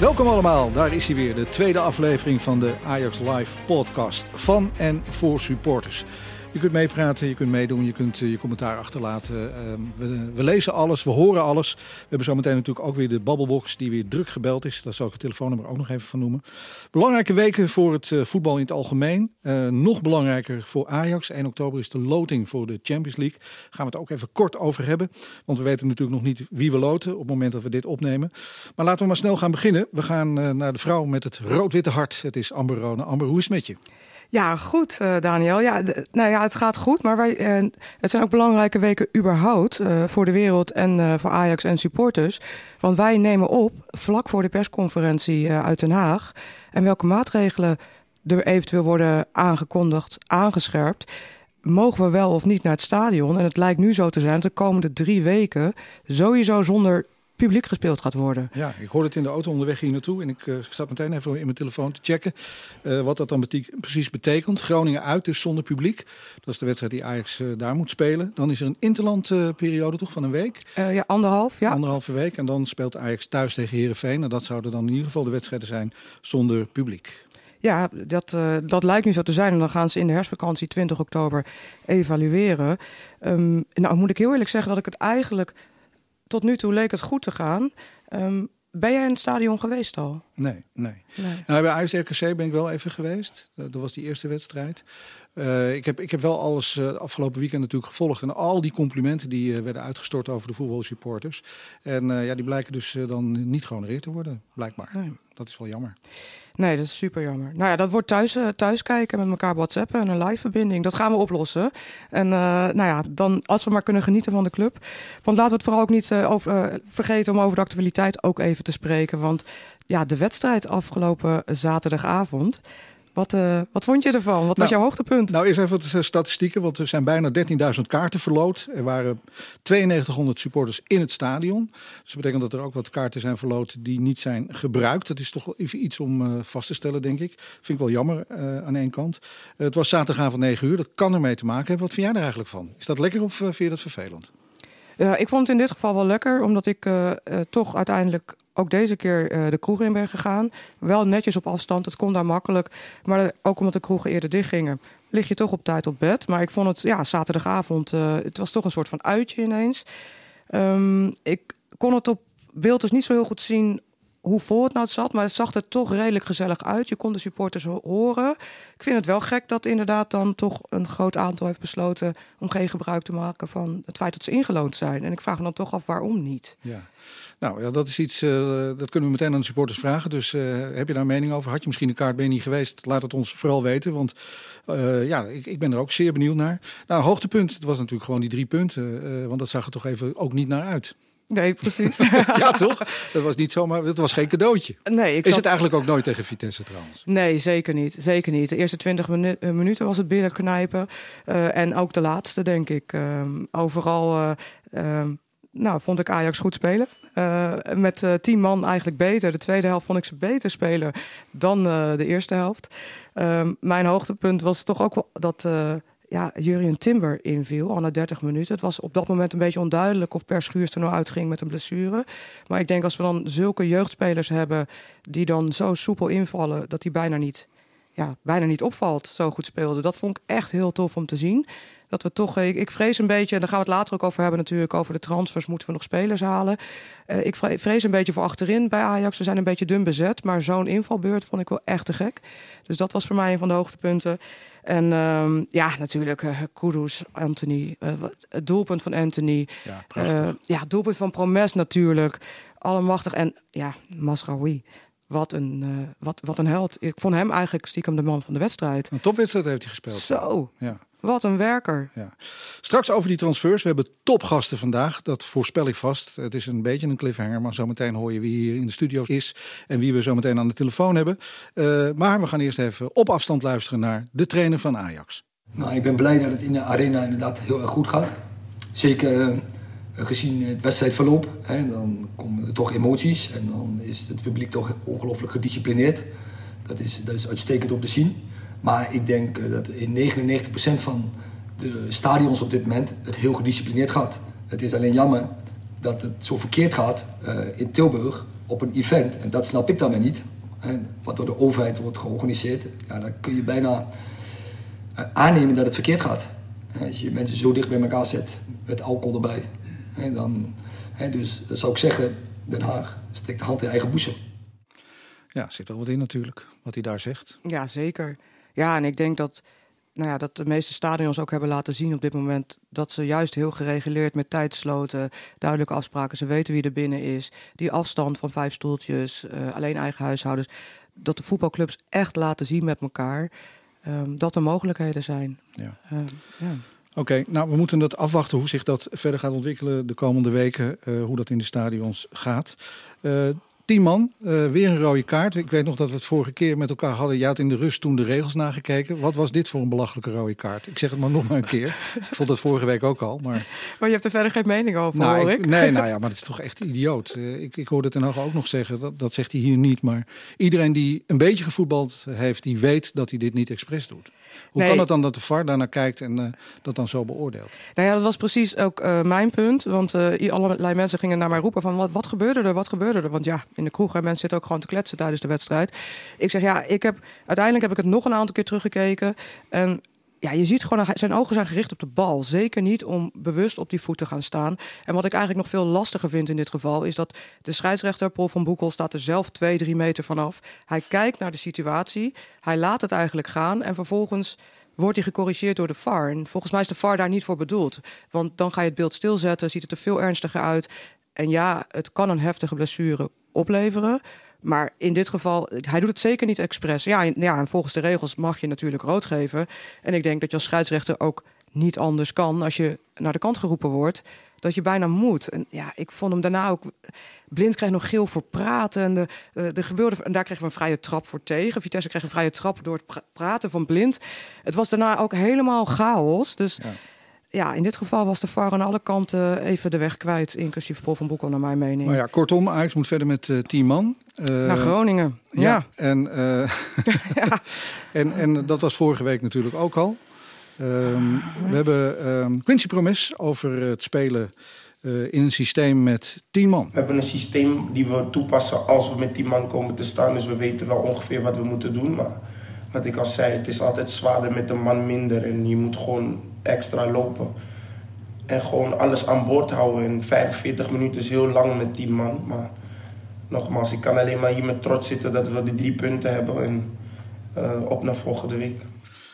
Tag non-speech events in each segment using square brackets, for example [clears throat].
Welkom allemaal, daar is hij weer, de tweede aflevering van de Ajax Live podcast van en voor supporters. Je kunt meepraten, je kunt meedoen, je kunt eh, je commentaar achterlaten. Ehm, we, we, lezen alles, we horen alles. We hebben zometeen natuurlijk ook weer de babbelbox die weer druk gebeld is. Daar zal ik het telefoonnummer ook nog even van noemen. Belangrijke weken voor het eh, voetbal in het algemeen. Uh, nog belangrijker voor Ajax. 1 oktober is de loting voor de Champions League. Daar gaan we het ook even kort over hebben. Want we weten natuurlijk nog niet wie we loten op het moment dat we dit opnemen. Maar laten we maar snel gaan beginnen. We gaan naar de vrouw met het rood-witte hart. Het is Amber Rone. Amber, hoe is het met je? Ja, goed, uh, Daniel. Ja, nou ja, het gaat goed, maar wij, uh, het zijn ook belangrijke weken überhaupt uh, voor de wereld en voor Ajax en supporters. Want wij nemen op vlak voor de persconferentie uit Den Haag. En welke maatregelen er eventueel worden aangekondigd, aangescherpt. Mogen we wel of niet naar het stadion? En het lijkt nu zo te zijn dat de komende drie weken sowieso zonder publiek gespeeld gaat worden. Ja, ik hoorde het in de auto onderweg hier naartoe. En ik, uh, zat meteen even in mijn telefoon te checken uh, wat dat dan precies betekent. Groningen uit, dus zonder publiek. Dat is de wedstrijd die Ajax uh, daar moet spelen. Dan is er een interlandperiode toch van een week? ja, anderhalf, ja. Anderhalve week. En dan speelt Ajax thuis tegen Herenveen. En dat zouden dan in ieder geval de wedstrijden zijn zonder publiek. Ja, dat, uh, dat lijkt nu zo te zijn. En dan gaan ze in de herfstvakantie 20 oktober evalueren. Um, nou, moet ik heel eerlijk zeggen dat ik het eigenlijk tot nu toe leek het goed te gaan. Um, ben jij in het stadion geweest al? Nee, nee. nee. Nou, bij Ajax RKC ben ik wel even geweest. Dat was die eerste wedstrijd. Uh, ik, heb, ik heb wel alles uh, afgelopen weekend natuurlijk gevolgd. En al die complimenten die uh, werden uitgestort over de voetbalsupporters. En ja, die blijken dus dan niet gehonoreerd te worden, blijkbaar. Nee. Dat is wel jammer. Nee, dat is super jammer. Nou ja, dat wordt thuis, thuis kijken met elkaar whatsappen en een live verbinding. Dat gaan we oplossen. En nou ja, dan als we maar kunnen genieten van de club. Want laten we het vooral ook niet over, vergeten om over de actualiteit ook even te spreken. Want ja, de wedstrijd afgelopen zaterdagavond. Wat, uh, wat vond je ervan? Wat nou, was jouw hoogtepunt? Nou, eerst even de statistieken, want er zijn bijna 13.000 kaarten verloot. Er waren 9200 supporters in het stadion. Dus dat betekent dat er ook wat kaarten zijn verloot die niet zijn gebruikt. Dat is toch wel even iets om uh, vast te stellen, denk ik. Vind ik wel jammer uh, aan één kant. het was zaterdagavond 9 uur, dat kan ermee te maken hebben. Wat vind jij er eigenlijk van? Is dat lekker of vind je dat vervelend? ik vond het in dit geval wel lekker, omdat ik toch uiteindelijk ook deze keer uh, de kroeg in ben gegaan. Wel netjes op afstand, het kon daar makkelijk. Maar ook omdat de kroegen eerder dicht gingen, lig je toch op tijd op bed. Maar ik vond het, ja, zaterdagavond, uh, het was toch een soort van uitje ineens. Um, ik kon het op beeld dus niet zo heel goed zien hoe vol het nou zat, maar het zag er toch redelijk gezellig uit. Je kon de supporters horen. Ik vind het wel gek dat inderdaad dan toch een groot aantal heeft besloten om geen gebruik te maken van het feit dat ze ingeloond zijn. En ik vraag me dan toch af waarom niet. Ja. Nou ja, dat is iets, uh, dat kunnen we meteen aan de supporters vragen. Dus uh, heb je daar een mening over? Had je misschien een kaart, ben je niet geweest? Laat het ons vooral weten, want uh, ja, ik, ik, ben er ook zeer benieuwd naar. Nou, hoogtepunt, het was natuurlijk gewoon die drie punten. want dat zag er toch even ook niet naar uit. Nee, precies. [laughs] ja, toch? Dat was niet zomaar, dat was geen cadeautje. Nee, ik Is het eigenlijk ook nooit tegen Vitesse trouwens? Nee, zeker niet. Zeker niet. De eerste twintig minu minuten was het binnenknijpen. Uh, en ook de laatste, denk ik. Uh, overal uh, nou, vond ik Ajax goed spelen. Uh, met uh, tien man eigenlijk beter. De tweede helft vond ik ze beter spelen dan uh, de eerste helft. Ehm, mijn hoogtepunt was toch ook wel dat ja, Jurien Timber inviel, al na 30 minuten. Het was op dat moment een beetje onduidelijk of Per Schuurs nou uitging met een blessure. Maar ik denk als we dan zulke jeugdspelers hebben die dan zo soepel invallen dat hij bijna niet, ja, bijna niet opvalt, zo goed speelde. Dat vond ik echt heel tof om te zien dat we toch, ik, ik, vrees een beetje, en daar gaan we het later ook over hebben natuurlijk, over de transfers, moeten we nog spelers halen. Uh, ik vrees een beetje voor achterin bij Ajax. We zijn een beetje dun bezet, maar zo'n invalbeurt vond ik wel echt te gek. Dus dat was voor mij een van de hoogtepunten. En um, ja, natuurlijk, uh, Kudus, Anthony, uh, het doelpunt van Anthony. Ja, ja, doelpunt van Promes natuurlijk. Allemachtig. En ja, Masraoui wat een, uh, wat, wat een held. Ik vond hem eigenlijk stiekem de man van de wedstrijd. Een topwedstrijd heeft hij gespeeld. Zo. Ja. Wat een werker. Ja. Straks over die transfers. We hebben topgasten vandaag. Dat voorspel ik vast. Het is een beetje een cliffhanger. Maar zometeen hoor je wie hier in de studio is. En wie we zometeen aan de telefoon hebben. Uh, maar we gaan eerst even op afstand luisteren naar de trainer van Ajax. Nou, ik ben blij dat het in de arena inderdaad heel erg goed gaat. Zeker uh, gezien het wedstrijdverloop. Hè, dan komen er toch emoties. En dan is het publiek toch ongelooflijk gedisciplineerd. Dat is, dat is uitstekend om te zien. Maar ik denk eh, dat in 99% van de stadions op dit moment het heel gedisciplineerd gaat. Het is alleen jammer dat het zo verkeerd gaat uh, in Tilburg op een event. En dat snap ik dan weer niet. Hè, wat door de overheid wordt georganiseerd. Ja, dan kun je bijna uh, aannemen dat het verkeerd gaat. Als je mensen zo dicht bij elkaar zet met alcohol erbij. Hè, dan, hè, dus dat zou ik zeggen, Den Haag, steekt de hand in eigen boezem. Ja, zit wel wat in natuurlijk, wat hij daar zegt. Ja, zeker. Ja, en ik denk dat, nou ja, dat de meeste stadions ook hebben laten zien op dit moment dat ze juist heel gereguleerd met tijdsloten, duidelijke afspraken, ze weten wie er binnen is, die afstand van vijf stoeltjes, uh, alleen eigen huishoudens, dat de voetbalclubs echt laten zien met elkaar um, dat er mogelijkheden zijn. Ja. Uh, ja. Oké, nou we moeten het afwachten hoe zich dat verder gaat ontwikkelen de komende weken, uh, hoe dat in de stadions gaat. Tien man, uh, weer een rode kaart. Ik weet nog dat we het vorige keer met elkaar hadden. Had in de rust toen de regels nagekeken. Wat was dit voor een belachelijke rode kaart? Ik zeg het maar nog maar een keer. ik vond het vorige week ook al. Maar, [laughs] maar je hebt er verder geen mening over, nou, hoor ik, Nee, [laughs] nou ja, maar het is toch echt idioot. Uh, ik, ik hoorde Ten Hag ook nog zeggen, dat, dat zegt hij hier niet. Maar iedereen die een beetje gevoetbald heeft, die weet dat hij dit niet expres doet. Hoe nee. kan het dan dat de VAR daarnaar kijkt en uh, dat dan zo beoordeelt? Nou ja, dat was precies ook uh, mijn punt. Want uh, allerlei mensen gingen naar mij roepen van wat, wat gebeurde er, wat gebeurde er? Want ja, in de kroeg, en mensen zitten ook gewoon te kletsen tijdens de wedstrijd. Ik zeg ja, ik heb, uiteindelijk heb ik het nog een aantal keer teruggekeken. En ja, je ziet gewoon, zijn ogen zijn gericht op de bal. Zeker niet om bewust op die voet te gaan staan. En wat ik eigenlijk nog veel lastiger vind in dit geval... is dat de scheidsrechter Paul van Boekel staat er zelf twee, drie meter vanaf. Hij kijkt naar de situatie, hij laat het eigenlijk gaan... en vervolgens wordt hij gecorrigeerd door de VAR. En volgens mij is de VAR daar niet voor bedoeld. Want dan ga je het beeld stilzetten, ziet het er veel ernstiger uit. En ja, het kan een heftige blessure opleveren... Maar in dit geval, hij doet het zeker niet expres. Ja, ja, en volgens de regels mag je natuurlijk rood geven. En ik denk dat je als scheidsrechter ook niet anders kan als je naar de kant geroepen wordt. Dat je bijna moet. En ja, ik vond hem daarna ook. Blind kreeg nog geel voor praten. En, de, de gebeurde, en daar kregen we een vrije trap voor tegen. Vitesse kreeg een vrije trap door het praten van Blind. Het was daarna ook helemaal chaos. Dus. Ja, in dit geval was de VAR aan alle kanten even de weg kwijt, inclusief Paul van Boekel naar mijn mening. Maar ja, kortom, Ajax moet verder met uh, tien man. Uh, naar Groningen, ja. ja. En, uh, [laughs] ja. [laughs] en, en dat was vorige week natuurlijk ook al. Um, we hebben um, Quincy Promes over het spelen uh, in een systeem met tien man. We hebben een systeem die we toepassen als we met tien man komen te staan. Dus we weten wel ongeveer wat we moeten doen. Maar wat ik al zei, het is altijd zwaarder met een man minder. En je moet gewoon extra lopen. En gewoon alles aan boord houden. En 45 minuten is heel lang met 10 man. Maar nogmaals, ik kan alleen maar hier met trots zitten dat we de drie punten hebben. En uh, op naar volgende week.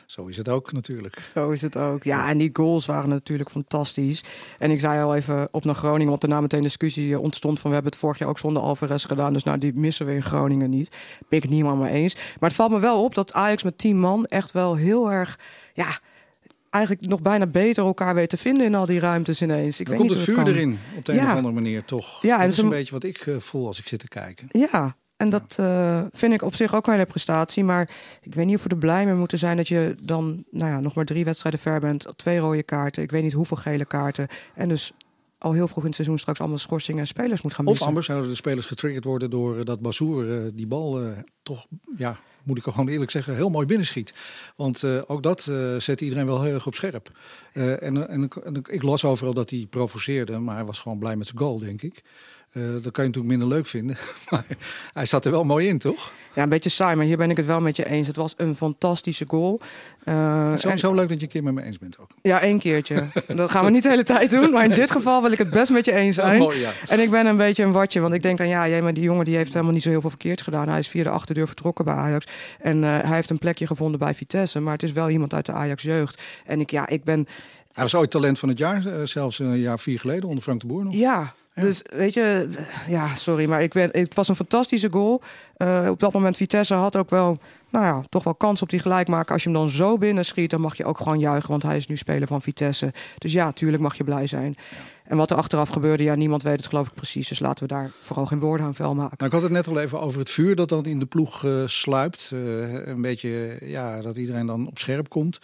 Zo is het ook natuurlijk. Zo is het ook. Ja, en die goals waren natuurlijk fantastisch. En ik zei al even op naar Groningen, want daarna meteen discussie ontstond van we hebben het vorig jaar ook zonder Alvarez gedaan. Dus nou, die missen we in Groningen niet. Ben ik het niet helemaal mee eens. Maar het valt me wel op dat Ajax met 10 man echt wel heel erg... Ja, eigenlijk nog bijna beter elkaar weten te vinden in al die ruimtes ineens. Ik weet komt niet het vuur erin op de een of andere manier toch. Ja, dat is een beetje wat ik uh, voel als ik zit te kijken. Ja, en dat uh, vind ik op zich ook wel een prestatie. Maar ik weet niet of we er blij mee moeten zijn dat je dan nou ja, nog maar drie wedstrijden ver bent. Twee rode kaarten. Ik weet niet hoeveel gele kaarten. En dus al heel vroeg in het seizoen straks allemaal schorsingen en spelers moet gaan missen. Of anders zouden de spelers getriggerd worden door uh, dat Bazoer uh, die bal toch ja, moet ik gewoon eerlijk zeggen, heel mooi binnenschiet. Want uh, ook dat uh, zet iedereen wel heel erg op scherp. Uh, en, en, en, ik las overal dat hij provoceerde, maar hij was gewoon blij met zijn goal, denk ik. Uh, dat kan je natuurlijk minder leuk vinden. [laughs] Maar hij zat er wel mooi in, toch? Ja, een beetje saai, maar hier ben ik het wel met je eens. Het was een fantastische goal. Uh, zo, en... zo leuk dat je een keer met me eens bent ook. Ja, één keertje. dat gaan we niet de hele tijd doen. Maar in dit geval wil ik het best met je eens zijn. Oh, mooi, ja. En ik ben een beetje een watje. Want ik denk dan, ja, jij, maar die jongen die heeft helemaal niet zo heel veel verkeerd gedaan. Hij is via de achterdeur vertrokken bij Ajax. En uh, hij heeft een plekje gevonden bij Vitesse. Maar het is wel iemand uit de Ajax-jeugd. En ik, ja, ik ben... Hij was ooit talent van het jaar, zelfs een jaar vier geleden onder Frank de Boer nog. Ja, Dus weet je, ja, sorry, maar ik ben, het was een fantastische goal. Uh, op dat moment Vitesse had ook wel, nou ja, toch wel kans op die gelijk maken. Als je hem dan zo binnen schiet, dan mag je ook gewoon juichen, want hij is nu speler van Vitesse. Dus ja, tuurlijk mag je blij zijn. En wat er achteraf gebeurde, ja, niemand weet het geloof ik precies. Dus laten we daar vooral geen woorden aan vuil maken. Nou, ik had het net al even over het vuur dat dan in de ploeg uh, sluipt. Uh, een beetje, ja, dat iedereen dan op scherp komt.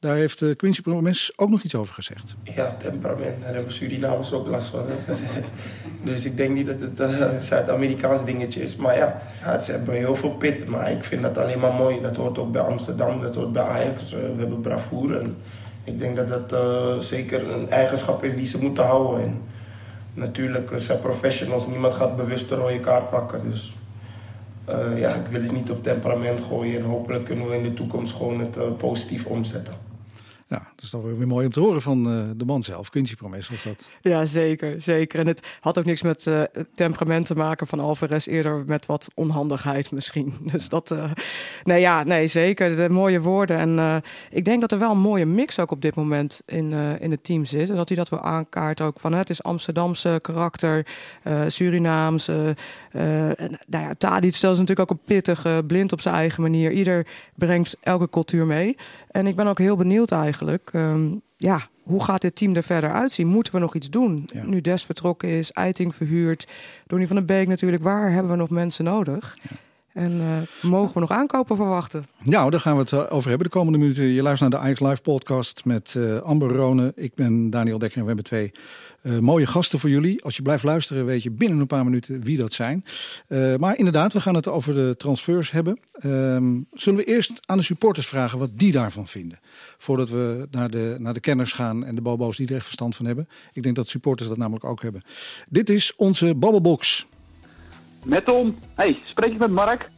Daar heeft uh, Quincy Promes ook nog iets over gezegd. Ja, temperament. Daar hebben Surinamers ook last van. [laughs] dus ik denk niet dat het een Zuid-Amerikaans dingetje is. Maar ja, ja, ze hebben heel veel pit. Maar ik vind dat alleen maar mooi. Dat hoort ook bij Amsterdam, dat hoort bij Ajax. we hebben bravoure. En ik denk dat dat uh, zeker een eigenschap is die ze moeten houden. En natuurlijk uh, zijn professionals, niemand gaat bewust een rode kaart pakken. Dus uh, ja, ik wil het niet op temperament gooien. En hopelijk kunnen we in de toekomst gewoon het positief omzetten. Ja, is dan weer mooi om te horen van uh, de man zelf. Quincy Promes was dat. Ja, zeker, zeker. En het had ook niks met uh, temperament te maken van Alvarez. Eerder met wat onhandigheid misschien. [laughs] Dus dat, uh, nee ja, nee zeker. De mooie woorden. En ik denk dat er wel een mooie mix ook op dit moment in, in het team zit. En dat hij dat wel aankaart ook van het is Amsterdamse karakter, Surinaamse. nou ja, Tadic stelt natuurlijk ook een pittige, blind op zijn eigen manier. Ieder brengt elke cultuur mee. En ik ben ook heel benieuwd eigenlijk. Um, ja, hoe gaat dit team er verder uitzien? Moeten we nog iets doen? Ja. Nu Des vertrokken is, Eiting verhuurd, Donny van der Beek natuurlijk. Waar hebben we nog mensen nodig? Ja. En uh, mogen we nog aankopen verwachten? Nou, daar gaan we het eh, over hebben de komende minuten. Je luistert naar de Ajax Live podcast met uh, Amber Rone. Ik ben Daniel Dekker en we hebben twee uh, mooie gasten voor jullie. Als je blijft luisteren weet je binnen een paar minuten wie dat zijn. Uh, maar inderdaad, we gaan het over de transfers hebben. Um, zullen we eerst aan de supporters vragen wat die daarvan vinden? Voordat we naar de, naar de kenners gaan en de bobo's die er echt verstand van hebben. Ik denk dat supporters dat namelijk ook hebben. Dit is onze babbelbox. Met Tom. Hey, spreek je met Mark?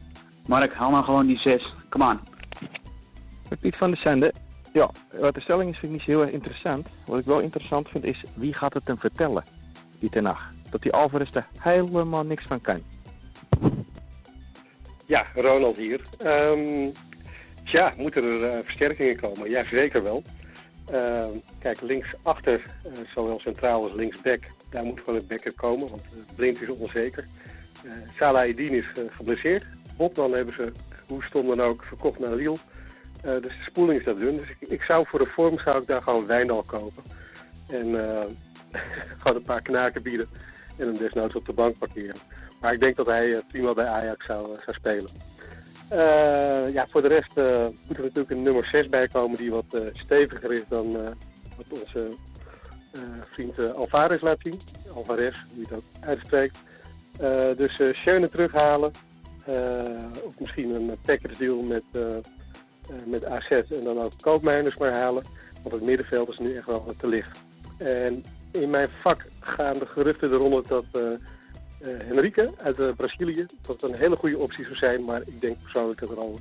Mark, haal nou gewoon die zes. Come on. Met Piet van der Zende. Ja, wat de stelling is vind ik niet heel interessant. Wat ik wel interessant vind is, wie gaat het hem vertellen, die ten nacht? Dat die Alvarez er helemaal niks van kan. Ja, Ronald hier. Um, tja, moeten er uh, versterkingen komen? Ja, zeker wel. Uh, kijk, linksachter, uh, zowel centraal als linksback, daar moet een backer komen, want uh, Blind is onzeker. Salah Eddin is geblesseerd. Botman hebben ze, hoe stom dan ook, verkocht naar Lille. Uh, dus de spoeling is dat dun. Dus ik, ik, zou voor de vorm zou ik daar gewoon Wijndal kopen. En uh, [laughs] gewoon een paar knaken bieden. En hem desnoods op de bank parkeren. Maar ik denk dat hij uh, prima bij Ajax zou, zou spelen. ja, voor de rest moet er natuurlijk een nummer 6 bij komen die wat steviger is dan wat onze vriend Alvarez laat zien. Alvarez, hoe je dat uitspreekt. dus uh, Schöne terughalen. of misschien een package deal met uh, met AZ en dan ook koopmijners maar halen. Want het middenveld is nu echt wel te licht. En in mijn vak gaan de geruchten eronder dat uh, uh, Henrique uit Brazilië dat een hele goede optie zou zijn. Maar ik denk persoonlijk dat er al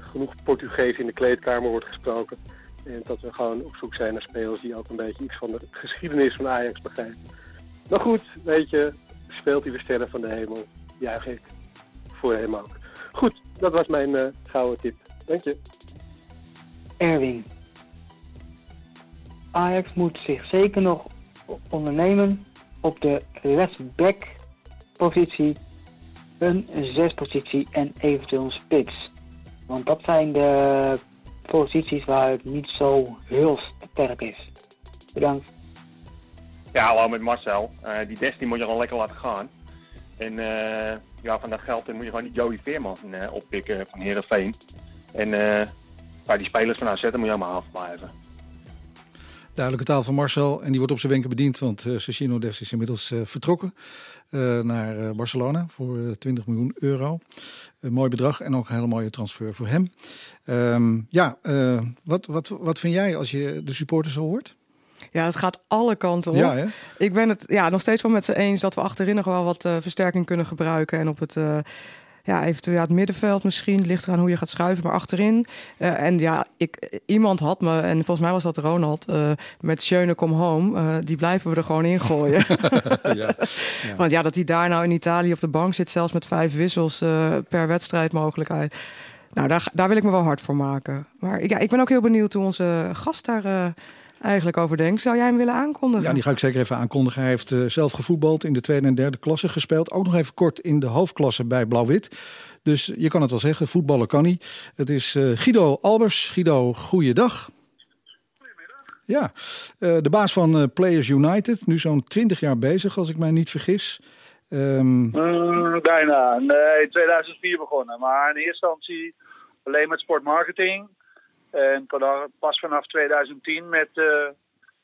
genoeg Portugees in de kleedkamer wordt gesproken. En dat we gewoon op zoek zijn naar spelers die ook een beetje iets van de geschiedenis van Ajax begrijpen. Maar goed, weet je, speelt hij de sterren van de hemel, juich ik voor hem ook. Goed, dat was mijn gouden tip. Dank je. Erwin. Ajax moet zich zeker nog ondernemen op de left-back positie, een zespositie en eventueel een spits. Want dat zijn de posities waar het niet zo heel sterk is. Bedankt. Ja, hallo met Marcel. Uh, die 16 moet je gewoon lekker laten gaan. En uh, ja, van dat geld moet je gewoon niet Joey Veerman uh, oppikken van Heerenveen. En uh, die spelers van AZ moet je helemaal afblijven. Duidelijke taal van Marcel. En die wordt op zijn wenken bediend. Want uh, Des is inmiddels vertrokken naar Barcelona voor 20 miljoen euro. Een mooi bedrag en ook een hele mooie transfer voor hem. Um, ja, wat, wat, wat vind jij als je de supporters zo hoort? Ja, het gaat alle kanten op. Ja, hè? Ik ben het ja, nog steeds wel met ze eens dat we achterin nog wel wat versterking kunnen gebruiken. En op het ja, eventueel het middenveld misschien. Ligt eraan hoe je gaat schuiven, maar achterin. Uh, en ja, ik, iemand had me, en volgens mij was dat Ronald, uh, met Schöne Come Home. Uh, die blijven we er gewoon in gooien. [laughs] ja, ja. [laughs] Want ja, dat hij daar nou in Italië op de bank zit, zelfs met vijf wissels per wedstrijd mogelijkheid. Nou, daar, daar wil ik me wel hard voor maken. Maar ja, ik ben ook heel benieuwd hoe onze gast daar eigenlijk over denkt. Zou jij hem willen aankondigen? Ja, die ga ik zeker even aankondigen. Hij heeft zelf gevoetbald, in de tweede en derde klasse gespeeld. Ook nog even kort in de hoofdklasse bij Blauw-Wit. Dus je kan het wel zeggen, voetballen kan hij. Het is Guido Albers. Guido, goeiedag. Ja, de baas van Players United. Nu zo'n 20 jaar bezig, als ik mij niet vergis. Um... Mm, bijna. Nee, 2004 begonnen. Maar in eerste instantie alleen met sportmarketing. En pas vanaf 2010 met, uh,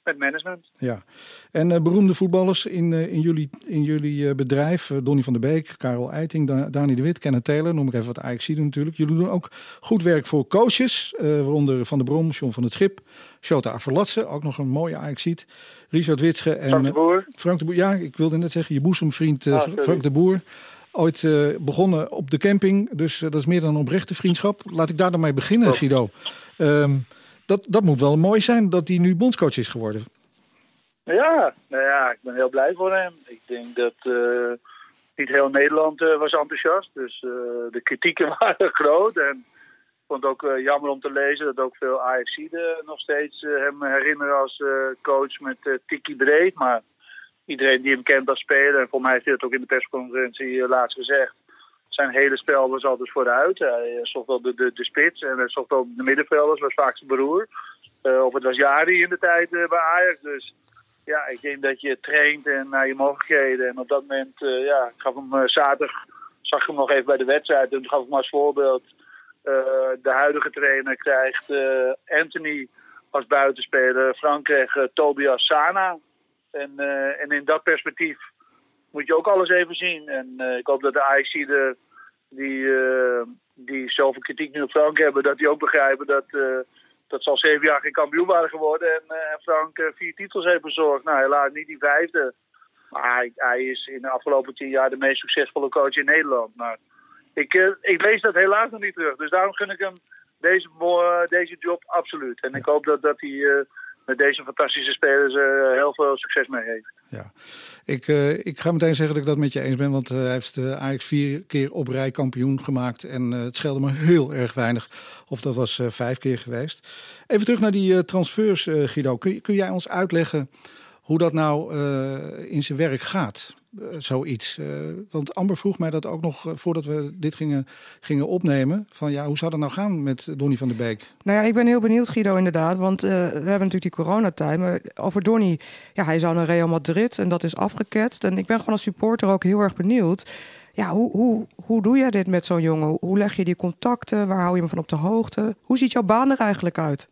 met management. Ja, en uh, beroemde voetballers in, uh, in jullie, in jullie bedrijf. Donny van der Beek, Karel Eiting, da Dani de Wit, Kenneth Taylor. Noem ik even wat Ajax natuurlijk. Jullie doen ook goed werk voor coaches. waaronder Van der Brom, John van het Schip. Shota Averlatse, ook nog een mooie Ajax Richard Witsche en Frank de Boer. Frank de Boer. Ja, ik wilde net zeggen, je boezemvriend ah, Frank de Boer. Ooit begonnen op de camping, dus dat is meer dan een oprechte vriendschap. Laat ik daar dan mee beginnen. Guido. Um, dat, dat moet wel mooi zijn dat hij nu bondscoach is geworden. Ja, nou ja, ik ben heel blij voor hem. Ik denk dat uh, niet heel Nederland was enthousiast, dus de kritieken [laughs] waren groot. En ik vond het ook jammer om te lezen dat ook veel AFC'den nog steeds hem herinneren als coach met Tiki Breed. Maar iedereen die hem kent als speler, en voor mij heeft hij het ook in de persconferentie eh, laatst gezegd, zijn hele spel was altijd vooruit. Hij zocht wel de, de, de spits en hij zocht ook de middenvelders, was vaak zijn broer. Of het was Jari in de tijd bij Ajax. Dus ja, ik denk dat je traint en naar je mogelijkheden. En op dat moment, ja, ik gaf hem zaterdag, zag hem nog even bij de wedstrijd. En gaf ik hem als voorbeeld. de huidige trainer krijgt Anthony als buitenspeler. Frank kreeg Tobias Sana. En, en in dat perspectief moet je ook alles even zien. En ik hoop dat de AXC de, die, uh, die zoveel kritiek nu op Frank hebben, dat die ook begrijpen dat, dat ze al zeven jaar geen kampioen waren geworden. En, en Frank vier titels heeft bezorgd. Nou, helaas niet die vijfde. Maar hij, hij, is in de afgelopen tien jaar de meest succesvolle coach in Nederland. Maar ik, ik lees dat helaas nog niet terug. Dus daarom gun ik hem deze, deze job absoluut. En ik hoop dat, dat hij met deze fantastische spelers uh, heel veel succes mee heeft. Ja, ik, uh, ik ga meteen zeggen dat ik dat met je eens ben, want uh, hij heeft Ajax vier keer op rij kampioen gemaakt en het scheelde me heel erg weinig of dat was vijf keer geweest. Even terug naar die transfers, Guido. Kun, kun jij ons uitleggen hoe dat nou in zijn werk gaat? Uh, zoiets. Uh, want Amber vroeg mij dat ook nog uh, voordat we dit gingen, gingen opnemen. Van ja, hoe zou dat nou gaan met Donny van der Beek? Nou ja, ik ben heel benieuwd, Guido, inderdaad. Want we hebben natuurlijk die coronatijd. Maar over Donny, ja, hij zou naar Real Madrid en dat is afgeketst. En ik ben gewoon als supporter ook heel erg benieuwd. Ja, hoe, hoe, hoe doe jij dit met zo'n jongen? Hoe leg je die contacten? Waar hou je hem van op de hoogte? Hoe ziet jouw baan er eigenlijk uit?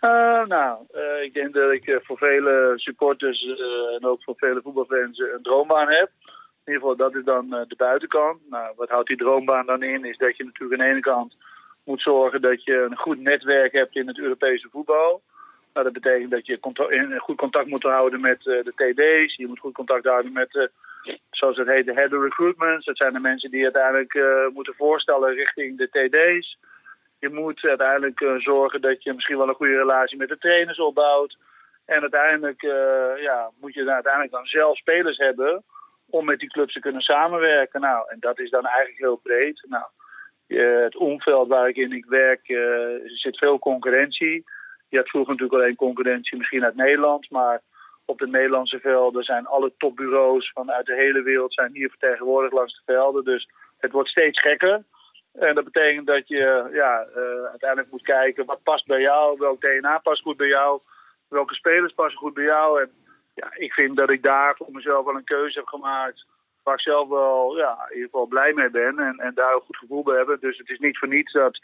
Uh, nou, uh, ik denk dat ik uh, voor vele supporters en ook voor vele voetbalfans een droombaan heb. In ieder geval, dat is dan de buitenkant. Nou, wat houdt die droombaan dan in? Is dat je natuurlijk aan de ene kant moet zorgen dat je een goed netwerk hebt in het Europese voetbal. Nou, dat betekent dat je goed contact moet houden met de TD's. Je moet goed contact houden met, zoals het heet, de head of recruitments. Dat zijn de mensen die uiteindelijk moeten voorstellen richting de TD's. Je moet uiteindelijk uh, zorgen dat je misschien wel een goede relatie met de trainers opbouwt. En uiteindelijk uh, ja, moet je dan uiteindelijk dan zelf spelers hebben om met die clubs te kunnen samenwerken. Nou, en dat is dan eigenlijk heel breed. Nou, het omveld waar ik in ik werk uh, zit veel concurrentie. Je had vroeger natuurlijk alleen concurrentie misschien uit Nederland, maar op de Nederlandse velden zijn alle topbureaus vanuit de hele wereld zijn hier vertegenwoordigd langs de velden. Dus het wordt steeds gekker. En dat betekent dat je ja, uh, uiteindelijk moet kijken wat past bij jou, welk DNA past goed bij jou, welke spelers passen goed bij jou. En ja, ik vind dat ik daar voor mezelf wel een keuze heb gemaakt waar ik zelf wel ja, in ieder geval blij mee ben en, en daar een goed gevoel bij heb. Dus het is niet voor niets dat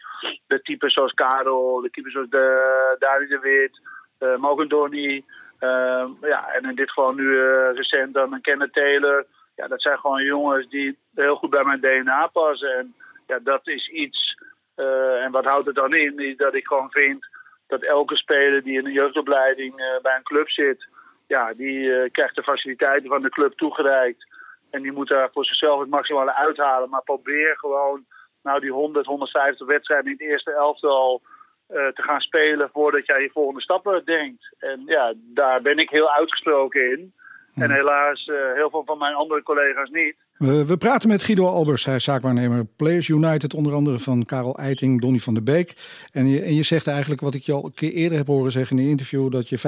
de types zoals Karel, de types zoals de, Dani de Wit, uh, Morgan Donny, uh, ja, en in dit geval nu uh, recent dan een Kenneth Taylor. Ja, dat zijn gewoon jongens die heel goed bij mijn DNA passen. En ja, dat is iets. Uh, en wat houdt het dan in? Is dat ik gewoon vind dat elke speler die in een jeugdopleiding uh, bij een club zit, ja, die uh, krijgt de faciliteiten van de club toegereikt. En die moet daar voor zichzelf het maximale uithalen. Maar probeer gewoon nou die 100, 150 wedstrijden in het eerste elftal te gaan spelen voordat jij je volgende stappen denkt. En ja, daar ben ik heel uitgesproken in. En helaas heel veel van mijn andere collega's niet. We, praten met Guido Albers, hij is zaakwaarnemer Players United, onder andere van Karel Eiting, Donny van der Beek. En je, en je zegt eigenlijk wat ik je al een keer eerder heb horen zeggen in een interview, dat je 75%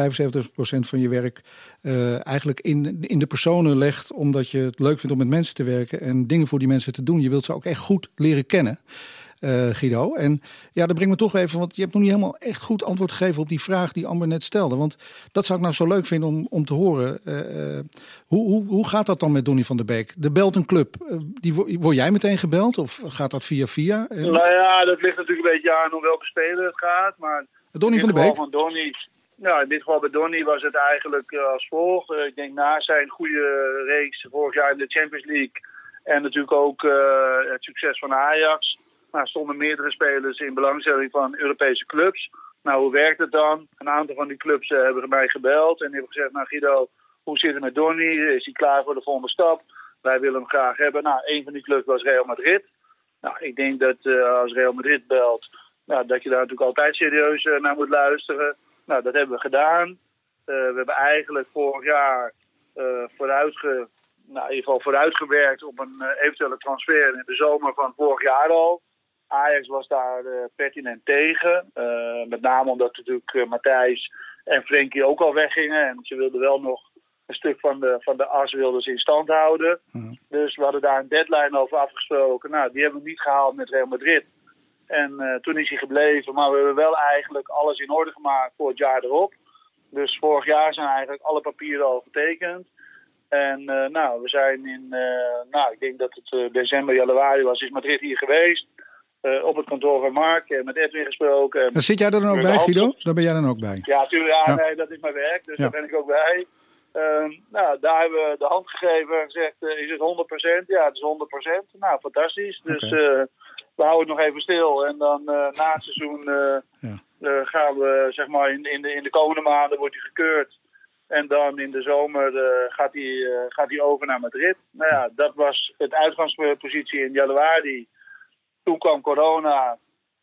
van je werk uh, eigenlijk in, in de personen legt, omdat je het leuk vindt om met mensen te werken en dingen voor die mensen te doen. Je wilt ze ook echt goed leren kennen uh, Guido. En ja, dat brengt me toch even, want je hebt nog niet helemaal echt goed antwoord gegeven op die vraag die Amber net stelde. Want dat zou ik nou zo leuk vinden om, om te horen. Uh, hoe, hoe, hoe gaat dat dan met Donny van der Beek? De belt een club. die, word jij meteen gebeld of gaat dat via via? Nou ja, dat ligt natuurlijk een beetje aan om welke speler het gaat. Maar Donny van der Beek? Van Donny, nou, in dit geval bij Donny was het eigenlijk als volgt. ik denk na zijn goede race vorig jaar in de Champions League en natuurlijk ook het succes van Ajax nou, stonden meerdere spelers in belangstelling van Europese clubs. Nou, hoe werkt het dan? Een aantal van die clubs uh, hebben mij gebeld en hebben gezegd: Nou, Guido, hoe zit het met Donny? Is hij klaar voor de volgende stap? Wij willen hem graag hebben. Nou, een van die clubs was Real Madrid. Nou, ik denk dat uh, als Real Madrid belt, nou, dat je daar natuurlijk altijd serieus uh, naar moet luisteren. Nou, dat hebben we gedaan. we hebben eigenlijk vorig jaar vooruitge, nou, in ieder geval vooruitgewerkt op een eventuele transfer in de zomer van vorig jaar al. Ajax was daar uh, pertinent tegen. Uh, met name omdat natuurlijk uh, Matthijs en Frenkie ook al weggingen. En ze wilden wel nog een stuk van de, van de as wilden ze in stand houden. Mm. Dus we hadden daar een deadline over afgesproken. Nou, die hebben we niet gehaald met Real Madrid. En toen is hij gebleven. Maar we hebben wel eigenlijk alles in orde gemaakt voor het jaar erop. Dus vorig jaar zijn eigenlijk alle papieren al getekend. En nou, we zijn in, nou, ik denk dat het december, januari was, is Madrid hier geweest. Uh, op het kantoor van Mark en met Edwin gesproken. En zit jij er dan ook bij, Guido? Daar ben jij dan ook bij? Ja, natuurlijk. Ja, ja. Nee, dat is mijn werk, dus ja. daar ben ik ook bij. Uh, nou, daar hebben we de hand gegeven en gezegd, uh, is het 100%? Ja, het is 100%. Nou, fantastisch. Dus okay. we houden het nog even stil. En dan na het seizoen ja. gaan we, zeg maar, in, in, de, in de komende maanden wordt hij gekeurd. En dan in de zomer gaat, hij, gaat hij over naar Madrid. Nou ja, dat was het uitgangspositie in januari. Toen kwam corona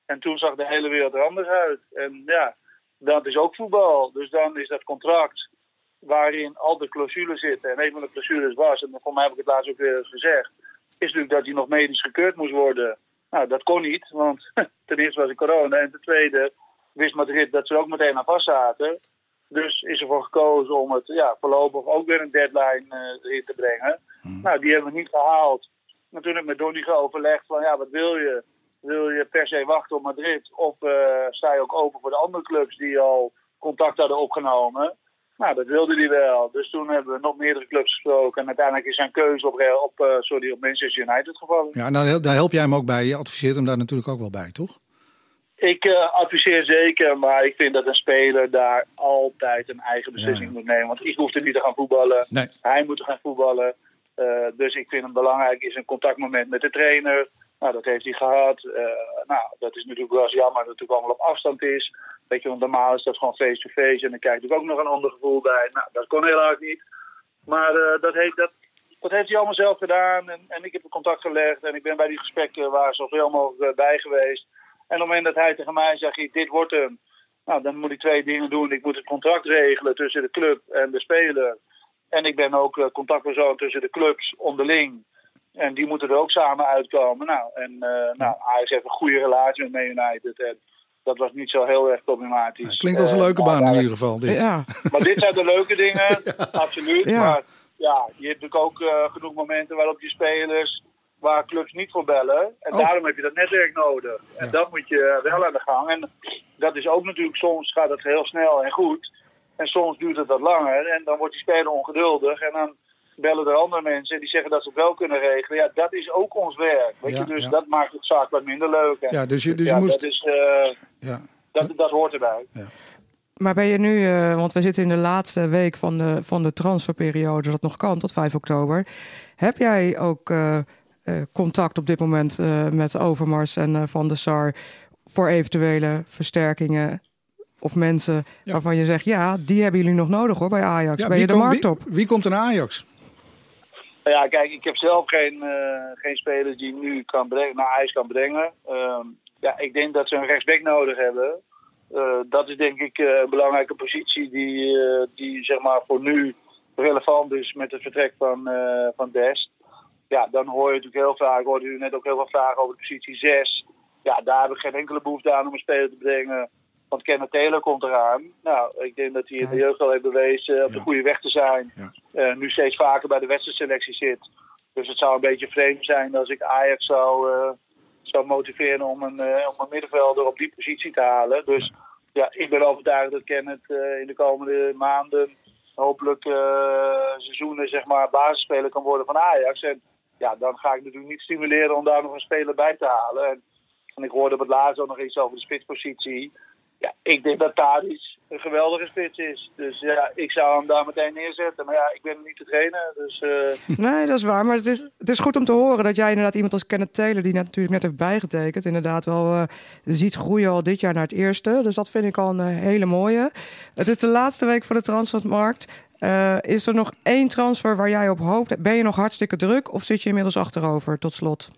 en toen zag de hele wereld er anders uit. En ja, dat is ook voetbal. Dus dan is dat contract waarin al de clausules zitten. En een van de clausules was, en voor mij heb ik het laatst ook weer eens gezegd, is natuurlijk dat hij nog medisch gekeurd moest worden. Nou, dat kon niet, want [laughs] ten eerste was er corona. En ten tweede wist Madrid dat ze er ook meteen aan vast zaten. Dus is ervoor gekozen om het ja, voorlopig ook weer een deadline uh, erin te brengen. Hmm. Nou, die hebben we niet gehaald natuurlijk met Donny overlegd van ja, wat wil je? Wil je per se wachten op Madrid? Of uh, sta je ook open voor de andere clubs die al contact hadden opgenomen? Nou, dat wilde hij wel. Dus toen hebben we nog meerdere clubs gesproken. En uiteindelijk is zijn keuze op, op, uh, sorry, op Manchester United gevallen. Ja, nou, daar help jij hem ook bij. Je adviseert hem daar natuurlijk ook wel bij, toch? Ik uh, adviseer zeker, maar ik vind dat een speler daar altijd een eigen beslissing ja. moet nemen. Want ik hoef er niet te gaan voetballen. Nee. Hij moet gaan voetballen. Uh, dus ik vind het belangrijk is een contactmoment met de trainer. Nou, dat heeft hij gehad. Uh, nou, dat is natuurlijk wel jammer dat het allemaal op afstand is. Weet je, want normaal is dat gewoon face-to-face. -face, en dan krijg je ook nog een ander gevoel bij. Nou, dat kon helaas niet. Maar uh, dat, heeft, dat heeft hij allemaal zelf gedaan. En, en ik heb contact gelegd. En ik ben bij die gesprekken waar zoveel mogelijk bij geweest. En op het moment dat hij tegen mij zegt, dit wordt hem. Nou, dan moet ik twee dingen doen. Ik moet het contract regelen tussen de club en de speler. En ik ben ook uh, contactpersoon tussen de clubs onderling. En die moeten er ook samen uitkomen. Nou, en uh, nou, Ajax heeft een goede relatie met Man United. En dat was niet zo heel erg problematisch. Ja, klinkt als een leuke uh, baan in ieder geval. Dit. Ja. Maar dit zijn de leuke [laughs] dingen, absoluut. Maar ja, je hebt natuurlijk ook uh, genoeg momenten waarop je spelers waar clubs niet voor bellen. En oh. daarom heb je dat netwerk nodig. En dat moet je wel aan de gang. En dat is ook natuurlijk, soms gaat het heel snel en goed. En soms duurt het wat langer en dan wordt die speler ongeduldig. En dan bellen er andere mensen die zeggen dat ze het wel kunnen regelen. Ja, dat is ook ons werk. Weet ja, je? Dus ja. dat maakt het zaak wat minder leuk. En ja, dus je, dus ja, je moest... dat, is, uh, ja. dat, dat hoort erbij. Ja. Maar ben je nu, uh, want we zitten in de laatste week van de, van de transferperiode, dat nog kan tot 5 oktober. Heb jij ook uh, contact op dit moment met Overmars en Van der Sar voor eventuele versterkingen of mensen ja. waarvan je zegt, ja, die hebben jullie nog nodig hoor bij Ajax. Ja, ben je de kom, markt op? Wie, wie, komt er naar Ajax? Nou ja, kijk, ik heb zelf geen, uh, geen spelers die nu kan brengen, naar Ajax kan brengen. Uh, ja, ik denk dat ze een rechtsback nodig hebben. Uh, dat is denk ik een belangrijke positie die, die zeg maar voor nu relevant is met het vertrek van, van Dest. Ja, dan hoor je natuurlijk heel vaak, hoorde u net ook heel veel vragen over de positie 6. Ja, daar heb ik geen enkele behoefte aan om een speler te brengen. Want Kenneth Taylor komt eraan. Nou, ik denk dat hij in de jeugd al heeft bewezen op de goede weg te zijn. Eh, nu steeds vaker bij de wedstrijdselectie zit. Dus het zou een beetje vreemd zijn als ik Ajax zou, eh, zou motiveren om een, eh, om een middenvelder op die positie te halen. Dus ja, ik ben overtuigd dat Kenneth in de komende maanden hopelijk seizoenen zeg maar basisspeler kan worden van Ajax. En ja, dan ga ik natuurlijk niet stimuleren om daar nog een speler bij te halen. En, en ik hoorde op het laatst ook nog iets over de spitspositie. Ja, ik denk dat Tadic een geweldige spits is. Dus ja, ik zou hem daar meteen neerzetten. Maar ja, ik ben niet te trainen. Dus, eh, Nee, dat is waar. Maar het is, het is goed om te horen dat jij inderdaad iemand als Kenneth Taylor, die natuurlijk net heeft bijgetekend, inderdaad wel eh, ziet groeien al dit jaar naar het eerste. Dus dat vind ik al een eh, hele mooie. Het is de laatste week van de transfermarkt. Is er nog één transfer waar jij op hoopt? Ben je nog hartstikke druk of zit je inmiddels achterover tot slot?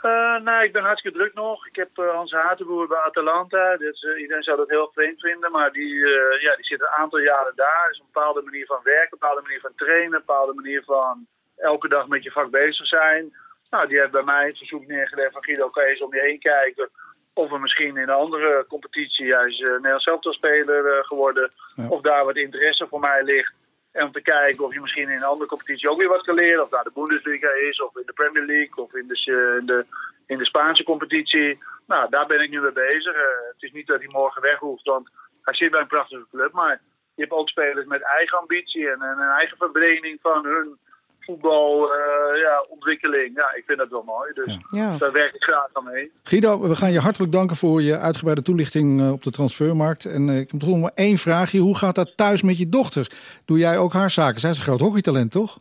Eh, nee, ik ben hartstikke druk nog. Ik heb uh, Hans Hatenboer bij Atalanta. Dus, uh, iedereen zou dat heel vreemd vinden, maar die, uh, ja, die zit een aantal jaren daar. is een bepaalde manier van werken, een bepaalde manier van trainen, een bepaalde manier van elke dag met je vak bezig zijn. Nou, die heeft bij mij het verzoek neergelegd van Guido, kan je eens om je heen kijken of we misschien in een andere competitie, hij is Nederlands elftalspeler geworden, ja. of daar wat interesse voor mij ligt. En om te kijken of je misschien in een andere competitie ook weer wat kan leren. Of daar de Bundesliga is, of in de Premier League, of in de, in de, in de Spaanse competitie. Nou, daar ben ik nu mee bezig. Uh, het is niet dat hij morgen weg hoeft, want hij zit bij een prachtige club. Maar je hebt ook spelers met eigen ambitie en, en een eigen verbreding van hun voetbalontwikkeling. Uh, ja, ja, ik vind dat wel mooi. Dus ja. daar werk ik graag aan mee. Guido, we gaan je hartelijk danken voor je uitgebreide toelichting uh, op de transfermarkt. En uh, ik heb toch nog maar één vraagje. Hoe gaat dat thuis met je dochter? Doe jij ook haar zaken? Zij is een groot hockeytalent, toch?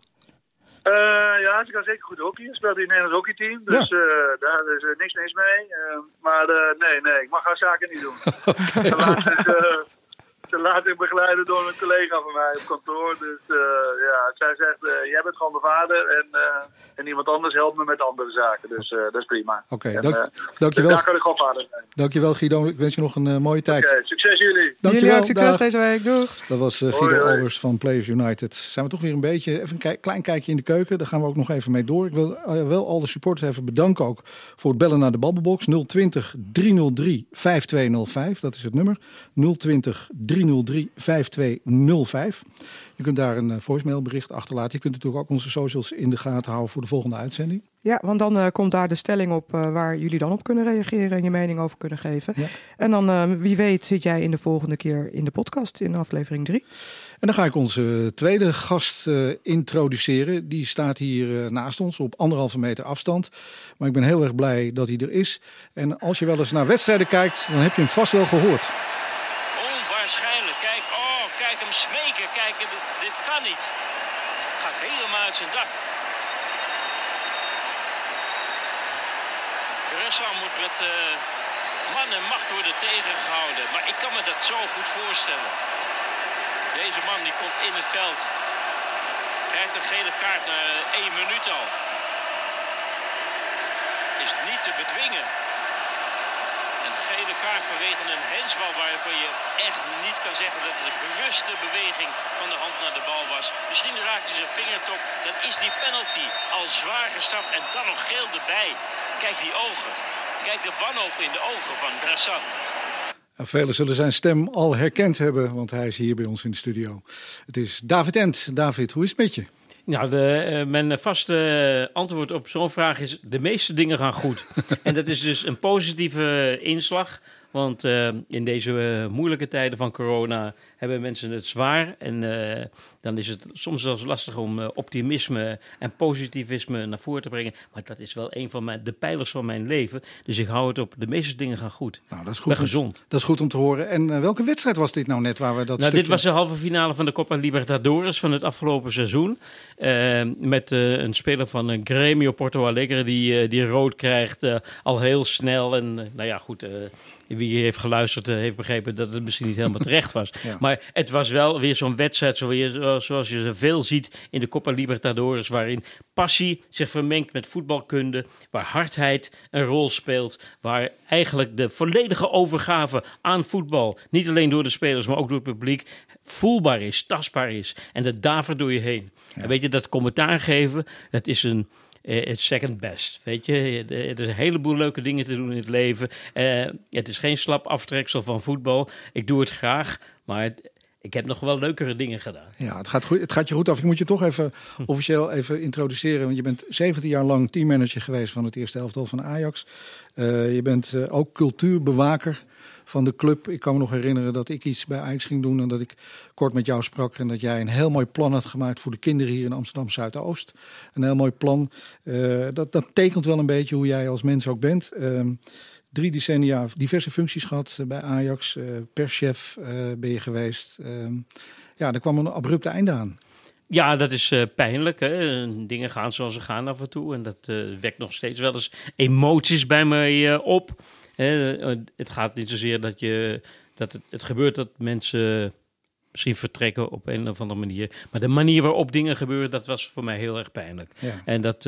Uh, ja, ze kan zeker goed hockey. Ze speelt in het Nederlands hockeyteam. Dus ja. uh, daar is uh, niks mis mee. maar nee, nee, ik mag haar zaken niet doen. [laughs] okay. laat ze laat zich begeleiden door een collega van mij op kantoor. Dus ja, zij zegt, jij bent gewoon de vader en, en iemand anders helpt me met andere zaken. Dus dat is prima. Oké, okay, dank, dankjewel. Daar kan ik. Dankjewel Guido, ik wens je nog een mooie tijd. Oké, okay, succes jullie. Dankjewel. Jullie ook succes deze week, doeg. Dat was Guido Albers van Players United. Zijn we toch weer een beetje, even een klein kijkje in de keuken. Daar gaan we ook nog even mee door. Ik wil uh, wel al de supporters even bedanken ook voor het bellen naar de Babbelbox. 020 303 5205, dat is het nummer. 020 303 5205. Je kunt daar een voicemailbericht achterlaten. Je kunt natuurlijk ook onze socials in de gaten houden voor de volgende uitzending. Ja, want dan uh, komt daar de stelling op uh, waar jullie dan op kunnen reageren en je mening over kunnen geven. Ja. En dan, uh, wie weet, zit jij in de volgende keer in de podcast in aflevering 3. En dan ga ik onze tweede gast introduceren. Die staat hier naast ons op anderhalve meter afstand. Maar ik ben heel erg blij dat hij er is. En als je wel eens naar wedstrijden kijkt, dan heb je hem vast wel gehoord. Onwaarschijnlijk. Kijk, oh, kijk hem smeken. Kijk, dit kan niet. Gaat helemaal uit zijn dak. Ressam moet met uh, man en macht worden tegengehouden. Maar ik kan me dat zo goed voorstellen. Deze man die komt in het veld. Krijgt een gele kaart na één minuut al. Is niet te bedwingen. Een gele kaart vanwege een hensbal waarvan je echt niet kan zeggen dat het een bewuste beweging van de hand naar de bal was. Misschien raakt hij zijn vingertop, dan is die penalty al zwaar gestraft en dan nog geel erbij. Kijk die ogen. Kijk de wanhoop in de ogen van Brassan. Velen zullen zijn stem al herkend hebben, want hij is hier bij ons in de studio. Het is David Ent. David, hoe is het met je? Nou, de, uh, mijn vaste antwoord op zo'n vraag is: de meeste dingen gaan goed. [laughs] en dat is dus een positieve inslag. Want uh, in deze uh, moeilijke tijden van corona hebben mensen het zwaar. En uh, dan is het soms zelfs lastig om optimisme en positivisme naar voren te brengen. Maar dat is wel een van mijn, de pijlers van mijn leven. Dus ik hou het op. De meeste dingen gaan goed. Nou, dat is goed. Ben gezond. Dat is goed om te horen. En welke wedstrijd was dit nou net waar we dat nou, stukje... Dit was de halve finale van de Copa Libertadores van het afgelopen seizoen. met een speler van Grêmio Porto Alegre die, die rood krijgt al heel snel. En nou ja, goed wie heeft geluisterd heeft begrepen dat het misschien niet helemaal [laughs] terecht was. ja. Maar het was wel weer zo'n wedstrijd zoals je ze veel ziet in de Copa Libertadores, waarin passie zich vermengt met voetbalkunde, waar hardheid een rol speelt, waar eigenlijk de volledige overgave aan voetbal, niet alleen door de spelers, maar ook door het publiek, voelbaar is, tastbaar is. En dat davert door je heen. Ja. En weet je, dat commentaar geven, dat is een eh, het second best. Weet je, er is een heleboel leuke dingen te doen in het leven. Eh, het is geen slap aftreksel van voetbal. Ik doe het graag, maar ik heb nog wel leukere dingen gedaan. Ja, het gaat, goed, het gaat je goed af. Ik moet je toch even officieel even introduceren. Want je bent 17 jaar lang teammanager geweest van het eerste elftal van Ajax. Eh, je bent eh, ook cultuurbewaker van de club. Ik kan me nog herinneren dat ik iets bij Ajax ging doen... en dat ik kort met jou sprak... en dat jij een heel mooi plan had gemaakt voor de kinderen hier in Amsterdam Zuidoost. Een heel mooi plan. Eh, dat, dat tekent wel een beetje hoe jij als mens ook bent. Drie decennia diverse functies gehad eh, bij Ajax. Eh, perschef eh, ben je geweest. Ehm, ja, er kwam een abrupte einde aan. Ja, dat is pijnlijk. Hè? Dingen gaan zoals ze gaan af en toe. En dat wekt nog steeds wel eens emoties bij mij op. Het gaat niet zozeer dat, je, dat het, het gebeurt dat mensen misschien vertrekken op een of andere manier. Maar de manier waarop dingen gebeuren, dat was voor mij heel erg pijnlijk. Ja. En dat,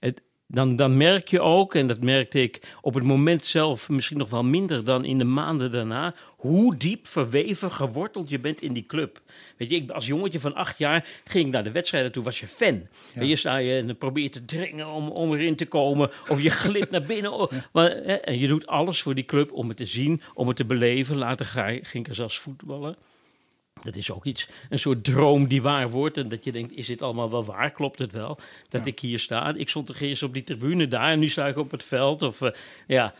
het, dan, dan merk je ook, en dat merkte ik op het moment zelf misschien nog wel minder dan in de maanden daarna, hoe diep verweven, geworteld je bent in die club. Weet je, ik, als jongetje van acht jaar ging ik naar de wedstrijden toe, was je fan. Weet je, sta je en dan probeer je te dringen om, om erin te komen, of je glipt naar binnen. [laughs] of- maar, hè, en je doet alles voor die club om het te zien, om het te beleven. Later ga ging ik er zelfs voetballen. Dat is ook iets, een soort droom die waar wordt. En dat je denkt, is dit allemaal wel waar? Klopt het wel? Dat ik hier sta. Ik stond toch eerst op die tribune daar en nu sta ik op het veld. Of, eh, ja,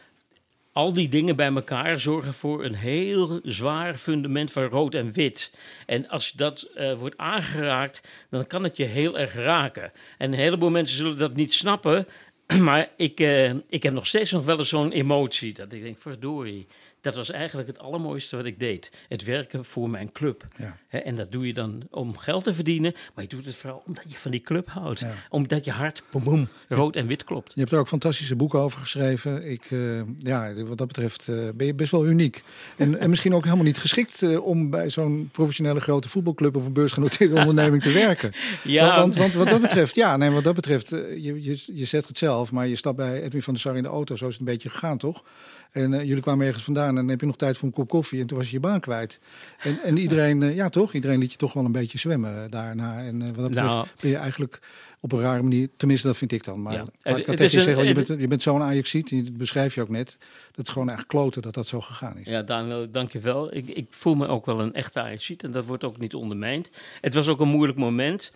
al die dingen bij elkaar zorgen voor een heel zwaar fundament van rood en wit. En als dat eh, wordt aangeraakt, dan kan het je heel erg raken. En een heleboel mensen zullen dat niet snappen. [clears throat] Maar ik, eh, ik heb nog steeds nog wel eens zo'n emotie. Dat ik denk, verdorie. Dat was eigenlijk het allermooiste wat ik deed. Het werken voor mijn club. Ja. En dat doe je dan om geld te verdienen. Maar je doet het vooral omdat je van die club houdt. Omdat je hart, boem, boem, rood en wit klopt. Je hebt er ook fantastische boeken over geschreven. Ik, eh, ja, wat dat betreft eh, ben je best wel uniek. En, en misschien ook helemaal niet geschikt eh, om bij zo'n professionele grote voetbalclub of een beursgenoteerde [laughs] onderneming te werken. Ja. Want, want, wat dat betreft, ja, nee, wat dat betreft, je, je, je zegt het zelf, maar je stapt bij Edwin van der Sar in de auto, zo is het een beetje gegaan, toch? En eh, jullie kwamen ergens vandaan en dan heb je nog tijd voor een kop koffie en toen was je je baan kwijt. En, en iedereen, eh, ja toch, iedereen liet je toch wel een beetje zwemmen daarna. En eh, wat dat betreft Nou. ben je eigenlijk op een rare manier, tenminste dat vind ik dan. Maar Ja. laat Het- ik het tegen je zeggen, je bent, je bent zo'n Ajaxiet, en dat beschrijf je ook net. Dat is gewoon eigenlijk kloten dat dat zo gegaan is. Ja, Daniel, dank je wel. Ik, ik voel me ook wel een echte Ajaxiet en dat wordt ook niet ondermijnd. Het was ook een moeilijk moment.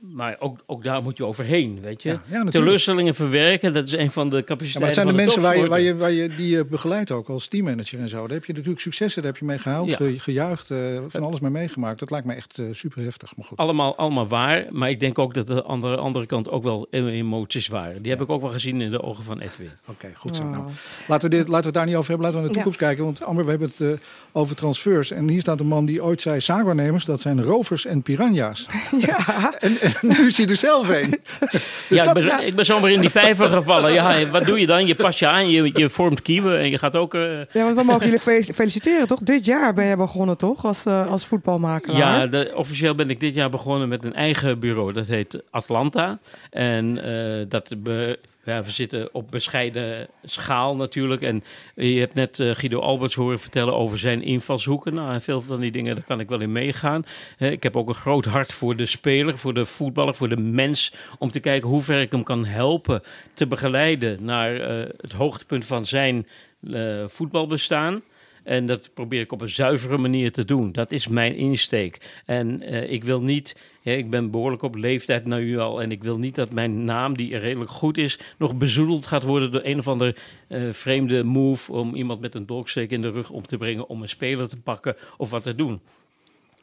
Maar ook, ook daar moet je overheen, weet je. Ja. Teleurstellingen verwerken, dat is een van de Ja, capaciteiten maar het zijn de mensen waar je, waar je, waar je, die je begeleidt ook als teammanager en zo. Daar heb je natuurlijk successen, daar heb je mee gehaald, Ja. ge- gejuicht, eh, van alles mee meegemaakt. Dat lijkt me echt super heftig. Maar goed. Allemaal, allemaal waar, maar ik denk ook dat de andere, andere kant ook wel emoties waren. Die heb ik ook wel gezien in de ogen van Edwin. Oké, goed zo. Nou, laten, we dit, laten we het daar niet over hebben, laten we naar de Ja. toekomst kijken. Want Amber, we hebben het eh, over transfers. En hier staat een man die ooit zei, zaakwaarnemers, dat zijn rovers en piranha's. [laughs] Ja. En, en [laughs] nu is hij er zelf een. Dus ja, dat- ik, ben, ik ben zomaar in die vijver gevallen. Ja, wat doe je dan? Je pas je aan, je, je vormt kieven en je gaat ook... eh, Ja, want we mogen jullie fe- feliciteren, toch? Dit jaar ben je begonnen, toch? Als, eh, als voetbalmakelaar. Ja, de- officieel ben ik dit jaar begonnen met een eigen bureau. Dat heet Atlanta. En eh, dat be- we zitten op bescheiden schaal natuurlijk. En je hebt net eh, Guido Alberts horen vertellen over zijn invalshoeken. Nou, en veel van die dingen, daar kan ik wel in meegaan. Ik heb ook een groot hart voor de speler, voor de voetballer, voor de mens. Om te kijken hoe ver ik hem kan helpen te begeleiden naar eh, het hoogtepunt van zijn eh, voetbalbestaan. En dat probeer ik op een zuivere manier te doen. Dat is mijn insteek. En eh, ik wil niet, ik ben behoorlijk op leeftijd nu al. En ik wil niet dat mijn naam, die redelijk goed is, nog bezoedeld gaat worden door een of ander eh, vreemde move. Om iemand met een dolksteek in de rug om te brengen om een speler te pakken of wat te doen.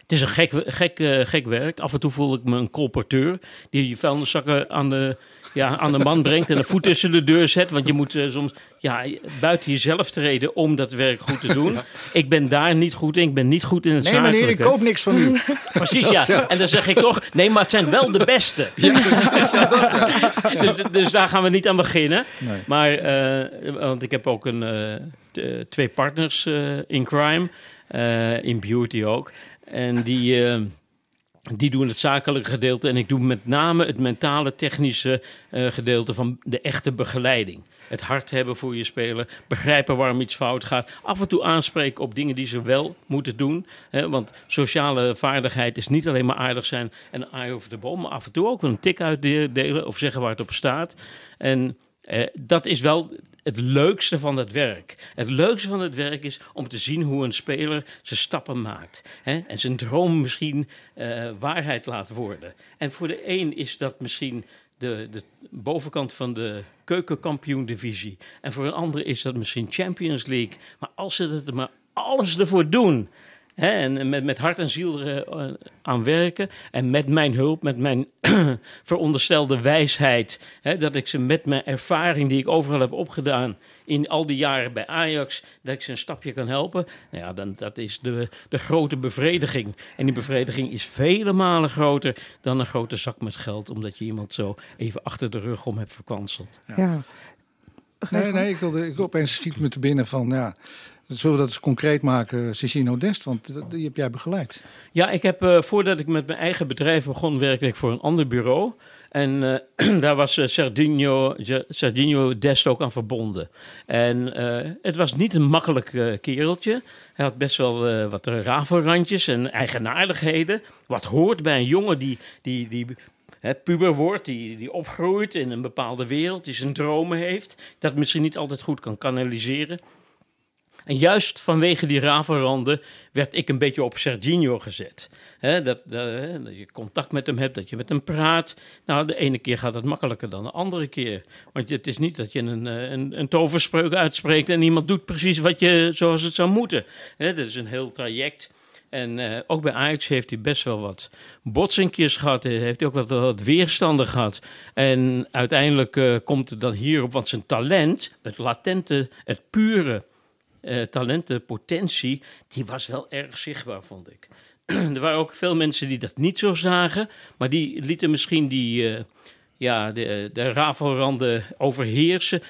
Het is een gek, gek, eh, gek werk. Af en toe voel ik me een colporteur die je vuilniszakken aan de, ja, aan de man brengt en een voet tussen de deur zet. Want je moet eh, soms ja, buiten jezelf treden om dat werk goed te doen. Ik ben daar niet goed in. Ik ben niet goed in het Nee, meneer, ik koop niks van u. [laughs] Precies, ja. En dan zeg ik toch, nee, maar het zijn wel de beste. [laughs] dus, dus daar gaan we niet aan beginnen. Nee. Maar, eh, want ik heb ook een, twee partners in crime, in beauty ook. En die, eh, die doen het zakelijke gedeelte en ik doe met name het mentale, technische uh, gedeelte van de echte begeleiding. Het hart hebben voor je speler, begrijpen waarom iets fout gaat. Af en toe aanspreken op dingen die ze wel moeten doen. Hè, want sociale vaardigheid is niet alleen maar aardig zijn en aai over de boom, maar af en toe ook een tik uitdelen of zeggen waar het op staat. En eh, dat is wel het leukste van het werk. Het leukste van het werk is om te zien hoe een speler zijn stappen maakt. Hè? En zijn droom misschien uh, waarheid laat worden. En voor de een is dat misschien de, de bovenkant van de keukenkampioen-divisie. En voor een ander is dat misschien Champions League. Maar als ze er maar alles ervoor doen Hè, en met, met hart en ziel er, uh, aan werken. En met mijn hulp, met mijn [clears throat] veronderstelde wijsheid. Hè, dat ik ze met mijn ervaring die ik overal heb opgedaan. in al die jaren bij Ajax. dat ik ze een stapje kan helpen. Nou ja, dan, dat is de, de grote bevrediging. En die bevrediging is vele malen groter dan een grote zak met geld. omdat je iemand zo even achter de rug om hebt verkwanseld. Ja. ja. Nee, nee, ik wilde ik opeens schiet me te binnen van ja. Zullen we dat eens concreet maken, Cicino Dest? Want die heb jij begeleid. Ja, ik heb uh, voordat ik met mijn eigen bedrijf begon, werkte ik voor een ander bureau. En uh, [clears throat] daar was Serginho, Serginho Dest ook aan verbonden. En het was niet een makkelijk kereltje. Hij had best wel wat rafelrandjes en eigenaardigheden. Wat hoort bij een jongen die, die, die puber wordt, die, die opgroeit in een bepaalde wereld, die zijn dromen heeft, dat misschien niet altijd goed kan kanaliseren. En juist vanwege die ravelranden werd ik een beetje op Serginho gezet. dat, dat, dat, je contact met hem hebt, dat je met hem praat. Nou, de ene keer gaat het makkelijker dan de andere keer. Want het is niet dat je een, eh, een, een toverspreuk uitspreekt en iemand doet precies wat je, zoals het zou moeten. dat is een heel traject. En uh, ook bij Ajax heeft hij best wel wat botsinkjes gehad. Heeft hij ook wat, wat weerstanden gehad. En uiteindelijk komt het dan hierop, want zijn talent, het latente, het pure uh, talentenpotentie, die was wel erg zichtbaar, vond ik. [clears throat] er waren ook veel mensen die dat niet zo zagen, maar die lieten misschien die, uh, ja, de, de rafelranden overheersen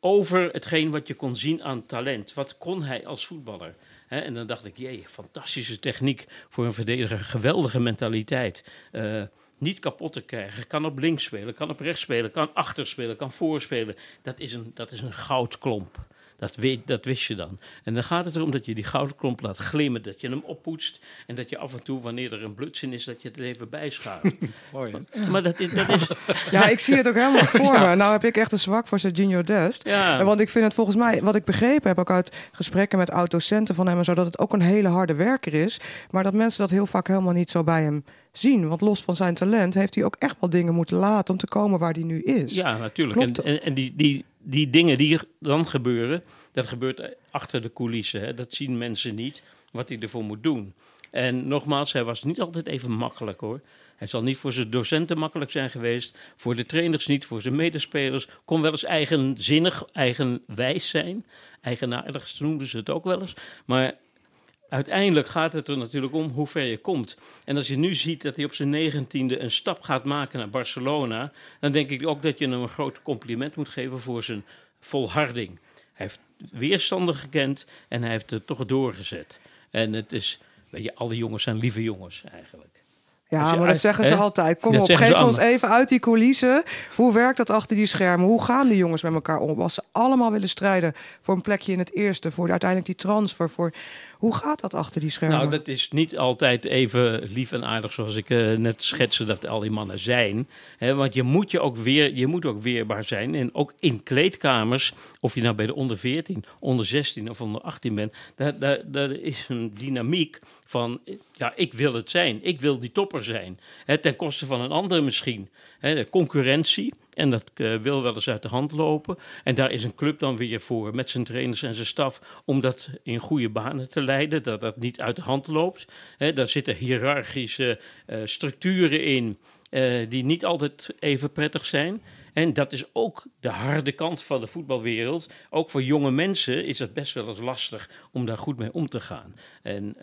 over hetgeen wat je kon zien aan talent. Wat kon hij als voetballer? En dan dacht ik, jee, fantastische techniek voor een verdediger, geweldige mentaliteit. Uh, niet kapot te krijgen. Kan op links spelen, kan op rechts spelen, kan achter spelen, kan voorspelen. Dat is een, dat is een goudklomp. Dat, weet, dat wist je dan. En dan gaat het erom dat je die goudklomp laat glimmen, dat je hem oppoetst en dat je af en toe, wanneer er een bluts in is, dat je het even bijschaart. [laughs] Mooi, maar dat, dat is... [laughs] Ja, ik zie het ook helemaal voor [laughs] me. Nou heb ik echt een zwak voor Serginho Dest. Ja. Want ik vind het volgens mij, wat ik begrepen heb, ook uit gesprekken met autocenten van hem en zo, dat het ook een hele harde werker is, maar dat mensen dat heel vaak helemaal niet zo bij hem zien. Want los van zijn talent heeft hij ook echt wel dingen moeten laten om te komen waar hij nu is. Ja, natuurlijk. En, en, en, die, die, die dingen die dan gebeuren, dat gebeurt achter de coulissen. Hè. Dat zien mensen niet, wat hij ervoor moet doen. En nogmaals, hij was niet altijd even makkelijk hoor. Hij zal niet voor zijn docenten makkelijk zijn geweest, voor de trainers niet, voor zijn medespelers. Kon wel eens eigenzinnig, eigenwijs zijn. Eigenaardig noemden ze het ook wel eens. Maar uiteindelijk gaat het er natuurlijk om hoe ver je komt. En als je nu ziet dat hij op zijn negentiende een stap gaat maken naar Barcelona, dan denk ik ook dat je hem een groot compliment moet geven voor zijn volharding. Hij heeft weerstanden gekend en hij heeft het toch doorgezet. En het is, weet je, alle jongens zijn lieve jongens eigenlijk. Ja, maar dat zeggen ze altijd. Kom op, geef ons even uit die coulissen. Hoe werkt dat achter die schermen? Hoe gaan die jongens met elkaar om? Als ze allemaal willen strijden voor een plekje in het eerste, voor uiteindelijk die transfer, voor hoe gaat dat achter die schermen? Nou, dat is niet altijd even lief en aardig zoals ik uh, net schetste dat al die mannen zijn. Want je moet, je, ook weer, je moet ook weerbaar zijn. En ook in kleedkamers, of je nou bij de onder 14, onder 16 of onder 18 bent, daar, daar, daar is een dynamiek van, ja, ik wil het zijn. Ik wil die topper zijn. He, ten koste van een ander misschien. De concurrentie. En dat uh, wil wel eens uit de hand lopen. En daar is een club dan weer voor, met zijn trainers en zijn staf, om dat in goede banen te leiden, dat dat niet uit de hand loopt. Daar zitten hiërarchische uh, structuren in uh, die niet altijd even prettig zijn. En dat is ook de harde kant van de voetbalwereld. Ook voor jonge mensen is het best wel eens lastig om daar goed mee om te gaan. En,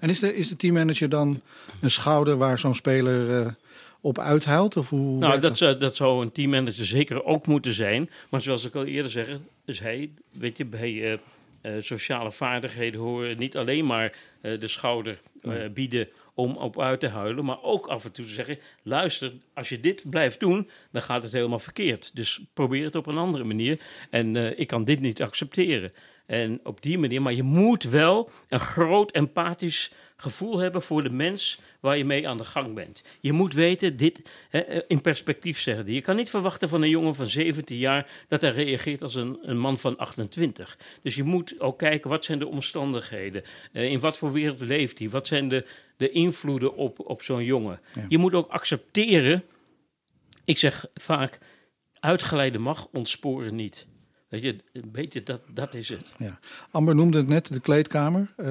en is, de, is de teammanager dan een schouder waar zo'n speler op uithuilt? Of hoe nou, dat, dat? dat zou een teammanager zeker ook moeten zijn. Maar zoals ik al eerder zeg, is hij, weet je, bij uh, eh, sociale vaardigheden horen niet alleen maar eh, de schouder eh, Nee. bieden om op uit te huilen, maar ook af en toe te zeggen: luister, als je dit blijft doen, dan gaat het helemaal verkeerd. Dus probeer het op een andere manier. En eh, ik kan dit niet accepteren. En op die manier, maar je moet wel een groot empathisch gevoel hebben voor de mens waar je mee aan de gang bent. Je moet weten, dit hè, eh, in perspectief zeggen. Je kan niet verwachten van een jongen van 17 jaar dat hij reageert als een, een man van 28. Dus je moet ook kijken, wat zijn de omstandigheden? Eh, in wat voor wereld leeft hij? Wat zijn de, de invloeden op, op zo'n jongen? Ja. Je moet ook accepteren, ik zeg vaak, uitgeleide mag ontsporen niet. Weet je, een beetje dat, dat is het. Ja. Amber noemde het net de kleedkamer, eh,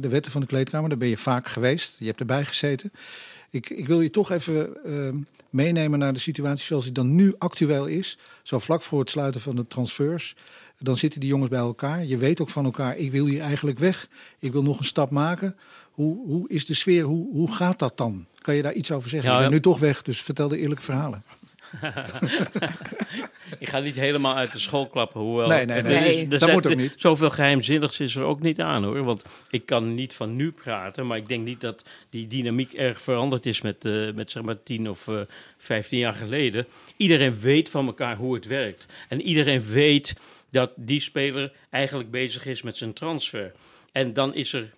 de wetten van de kleedkamer. Daar ben je vaak geweest, je hebt erbij gezeten. Ik, ik wil je toch even eh, meenemen naar de situatie zoals die dan nu actueel is. Zo vlak voor het sluiten van de transfers. Dan zitten die jongens bij elkaar. Je weet ook van elkaar, ik wil hier eigenlijk weg. Ik wil nog een stap maken. Hoe, hoe is de sfeer? Hoe, hoe gaat dat dan? Kan je daar iets over zeggen? Ja, bent ja. nu toch weg, dus vertel de eerlijke verhalen. [laughs] ik ga niet helemaal uit de school klappen. Hoewel, Nee, nee, nee. dat moet ook niet. Zoveel geheimzinnigs is er ook niet aan hoor. Want ik kan niet van nu praten. Maar ik denk niet dat die dynamiek erg veranderd is met, eh, met zeg maar 10 of eh 15 jaar geleden. Iedereen weet van elkaar hoe het werkt. En iedereen weet dat die speler eigenlijk bezig is met zijn transfer. En dan is er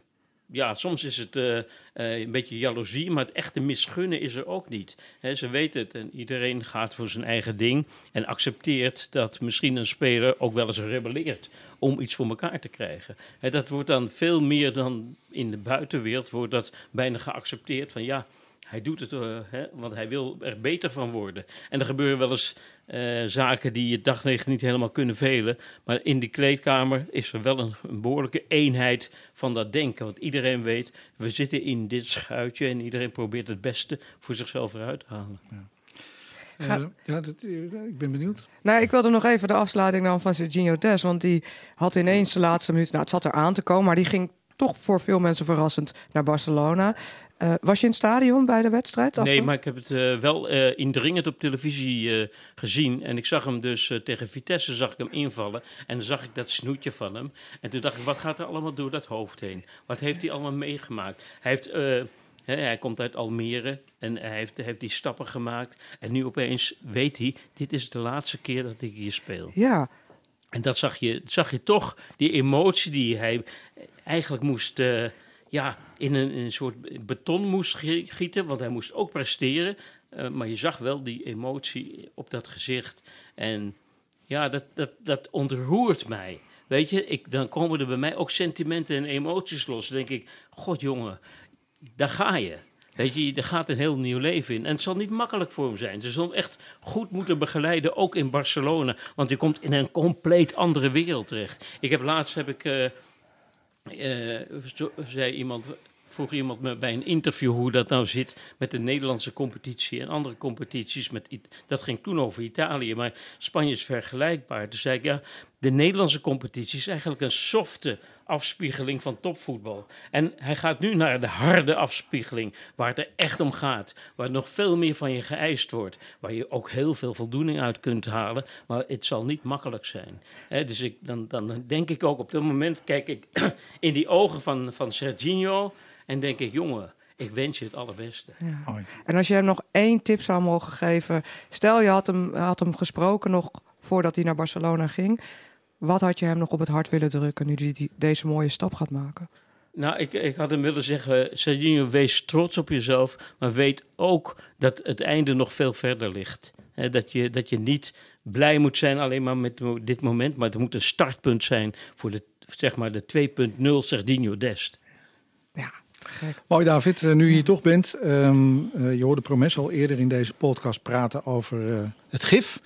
ja, soms is het eh, eh, een beetje jaloezie, maar het echte misgunnen is er ook niet. Ze weten het en iedereen gaat voor zijn eigen ding en accepteert dat misschien een speler ook wel eens rebelleert om iets voor elkaar te krijgen. Dat wordt dan veel meer dan in de buitenwereld, wordt dat bijna geaccepteerd van ja, hij doet het, eh, want hij wil er beter van worden. En er gebeuren wel eens eh, zaken die je daglicht niet helemaal kunnen velen. Maar in die kleedkamer is er wel een, een behoorlijke eenheid van dat denken. Want iedereen weet, we zitten in dit schuitje en iedereen probeert het beste voor zichzelf eruit te halen. Eh, ja, dat, eh, ik ben benieuwd. Nou, ik wilde nog even de afsluiting dan van Serginho Des. Want die had ineens de laatste minuut... Nou, het zat er aan te komen, maar die ging toch voor veel mensen verrassend naar Barcelona. Eh, was je in het stadion bij de wedstrijd? Nee, maar ik heb het eh, wel eh, indringend op televisie gezien. En ik zag hem dus tegen Vitesse zag ik hem invallen. En dan zag ik dat snoetje van hem. En toen dacht ik, wat gaat er allemaal door dat hoofd heen? Wat heeft hij allemaal meegemaakt? Hij heeft... hè, hij komt uit Almere en hij heeft, heeft die stappen gemaakt. En nu opeens weet hij, dit is de laatste keer dat ik hier speel. Ja. En dat zag je, zag je toch, die emotie die hij eigenlijk moest, ja, in een, soort beton moest gie- gieten, want hij moest ook presteren. Eh, maar je zag wel die emotie op dat gezicht. En ja, dat, dat, dat ontroert mij. Weet je, ik, dan komen er bij mij ook sentimenten en emoties los. Dan denk ik, god jongen, daar ga je. Weet je, er gaat een heel nieuw leven in. En het zal niet makkelijk voor hem zijn. Ze zullen hem echt goed moeten begeleiden, ook in Barcelona. Want hij komt in een compleet andere wereld terecht. Ik heb laatst heb ik, eh, eh, zei iemand, vroeg iemand me bij een interview hoe dat nou zit met de Nederlandse competitie en andere competities. Met, dat ging toen over Italië, maar Spanje is vergelijkbaar. Toen zei ik, ja, de Nederlandse competitie is eigenlijk een softe afspiegeling van topvoetbal. En hij gaat nu naar de harde afspiegeling, waar het er echt om gaat. Waar nog veel meer van je geëist wordt. Waar je ook heel veel voldoening uit kunt halen. Maar het zal niet makkelijk zijn. Hè, dus ik, dan, dan denk ik ook op dat moment, kijk ik [clears throat] in die ogen van, van Serginho. En denk ik, jongen, ik wens je het allerbeste. En als je hem nog één tip zou mogen geven. Stel, je had hem, had hem gesproken nog voordat hij naar Barcelona ging. Wat had je hem nog op het hart willen drukken nu hij die, deze mooie stap gaat maken? Nou, ik, ik had hem willen zeggen, Serginho, wees trots op jezelf, maar weet ook dat het einde nog veel verder ligt. Hè, dat, je, dat je niet blij moet zijn alleen maar met dit moment, maar het moet een startpunt zijn voor de, zeg maar de 2.0 Serginho Dest. Mooi David, eh, nu je hier toch bent. ehm, eh, je hoorde Promes al eerder in deze podcast praten over eh, het gif.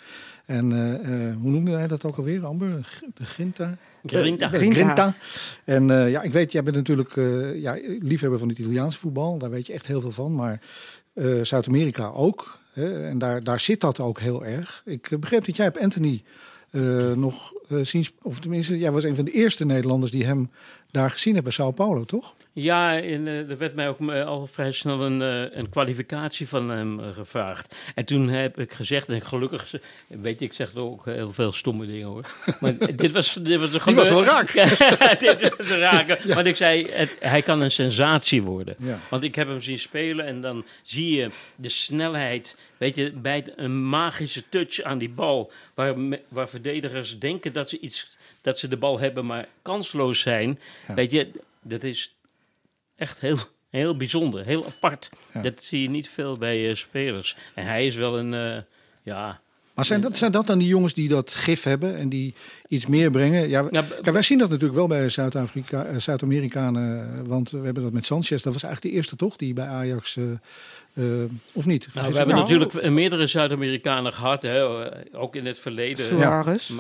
En eh, eh, hoe noemde hij dat ook alweer, Amber? G- De Grinta? Grinta. Eh, Grinta. Grinta. En eh, ja, ik weet, jij bent natuurlijk eh, ja, liefhebber van het Italiaanse voetbal. Daar weet je echt heel veel van. Maar eh, Zuid-Amerika ook. Hè? En daar, daar zit dat ook heel erg. Ik eh, begreep dat jij op Anthony eh, nog eh, zien. sp- Of tenminste, jij was een van de eerste Nederlanders die hem daar gezien hebben bij Sao Paulo, toch? Ja, en, eh, er werd mij ook eh, al vrij snel een, eh, een kwalificatie van hem eh, gevraagd. En toen heb ik gezegd, en gelukkig, weet je, ik zeg ook heel veel stomme dingen hoor. [laughs] Maar dit was, dit was een was wel raak. [laughs] dit was een [laughs] rake. Want ik zei, het, hij kan een sensatie worden. Ja. Want ik heb hem zien spelen en dan zie je de snelheid. Weet je, bij een magische touch aan die bal. Waar, waar verdedigers denken dat ze, iets, dat ze de bal hebben, maar kansloos zijn. Ja. Weet je, dat is echt heel, heel bijzonder, heel apart. Ja. Dat zie je niet veel bij eh, spelers. En hij is wel een, eh, ja... Maar zijn dat, zijn dat dan die jongens die dat gif hebben en die iets meer brengen? Ja, Ja, kijk, wij zien dat natuurlijk wel bij Zuid-Afrika, eh, Zuid-Amerikanen. want we hebben dat met Sanchez. Dat was eigenlijk de eerste toch die bij Ajax... eh, of niet? Nou, we hebben nou? natuurlijk meerdere Zuid-Amerikanen gehad, hè, eh, ook in het verleden. Suarez.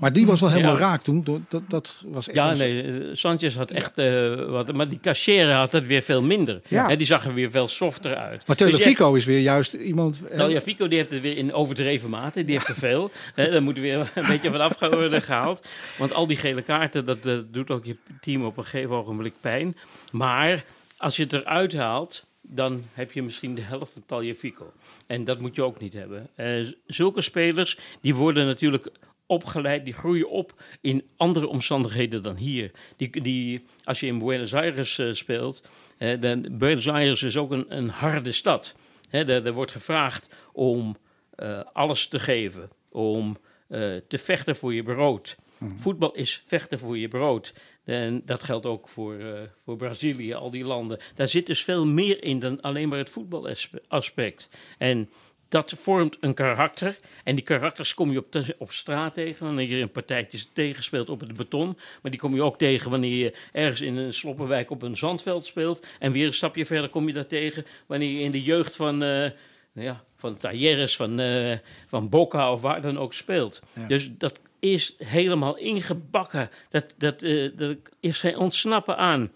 Maar, die was wel helemaal Ja. raak toen. Dat, dat, dat was echt Ja, een- nee, eh, Sanchez had echt eh, wat, maar die Cachera had het weer veel minder. Ja. Hè, die zag er weer veel softer uit. Maar Dus Telefico is weer juist iemand... Nou ja, Fico die heeft het weer in overdreven mate. Die heeft te veel. [laughs] Hè, daar moet weer [laughs] een beetje van afge- gehaald. Want al die gele kaarten, dat, eh, doet ook je team op een gegeven ogenblik pijn. Maar als je het eruit haalt, dan heb je misschien de helft van Taljefico. En dat moet je ook niet hebben. Eh, zulke spelers, die worden natuurlijk opgeleid, die groeien op in andere omstandigheden dan hier. Die, die, als je in Buenos Aires eh, speelt, eh, dan, Buenos Aires is ook een, een harde stad. Hè, er, er wordt gevraagd om eh, alles te geven, om te vechten voor je brood. Voetbal is vechten voor je brood. En dat geldt ook voor, eh, voor Brazilië, al die landen. Daar zit dus veel meer in dan alleen maar het voetbalaspect. En dat vormt een karakter. En die karakters kom je op, te- op straat tegen. Wanneer je een partijtje tegenspeelt op het beton. Maar die kom je ook tegen wanneer je ergens in een sloppenwijk op een zandveld speelt. En weer een stapje verder kom je daar tegen wanneer je in de jeugd van, nou ja, van Talleres, van, eh, van Boca of waar dan ook speelt. Ja. Dus dat is helemaal ingebakken. Dat, dat, eh, dat is geen ontsnappen aan.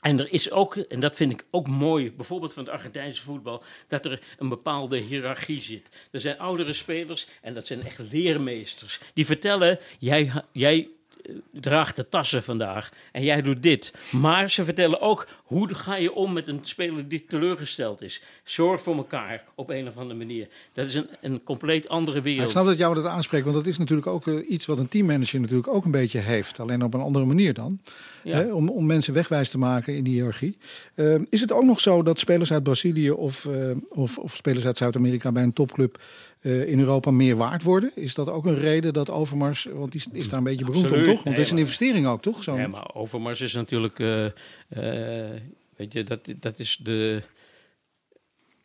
En er is ook, en dat vind ik ook mooi, bijvoorbeeld van het Argentijnse voetbal, dat er een bepaalde hiërarchie zit. Er zijn oudere spelers en dat zijn echt leermeesters. Die vertellen, jij, jij draagt de tassen vandaag en jij doet dit. Maar ze vertellen ook, hoe ga je om met een speler die teleurgesteld is? Zorg voor elkaar op een of andere manier. Dat is een, een compleet andere Ja, wereld. ik snap dat jou dat aanspreekt, want dat is natuurlijk ook eh, iets wat een teammanager natuurlijk ook een beetje heeft. Alleen op een andere manier dan. Ja. Hè, om, om mensen wegwijs te maken in die hiërarchie. Eh, is het ook nog zo dat spelers uit Brazilië of, eh, of, of spelers uit Zuid-Amerika bij een topclub eh, in Europa meer waard worden? Is dat ook een reden dat Overmars, want die is, daar een beetje beroemd Absoluut. om toch? Want het is een Nee, investering ook toch? Zo Ja, maar Overmars is natuurlijk, eh, eh, weet je, dat, dat is de,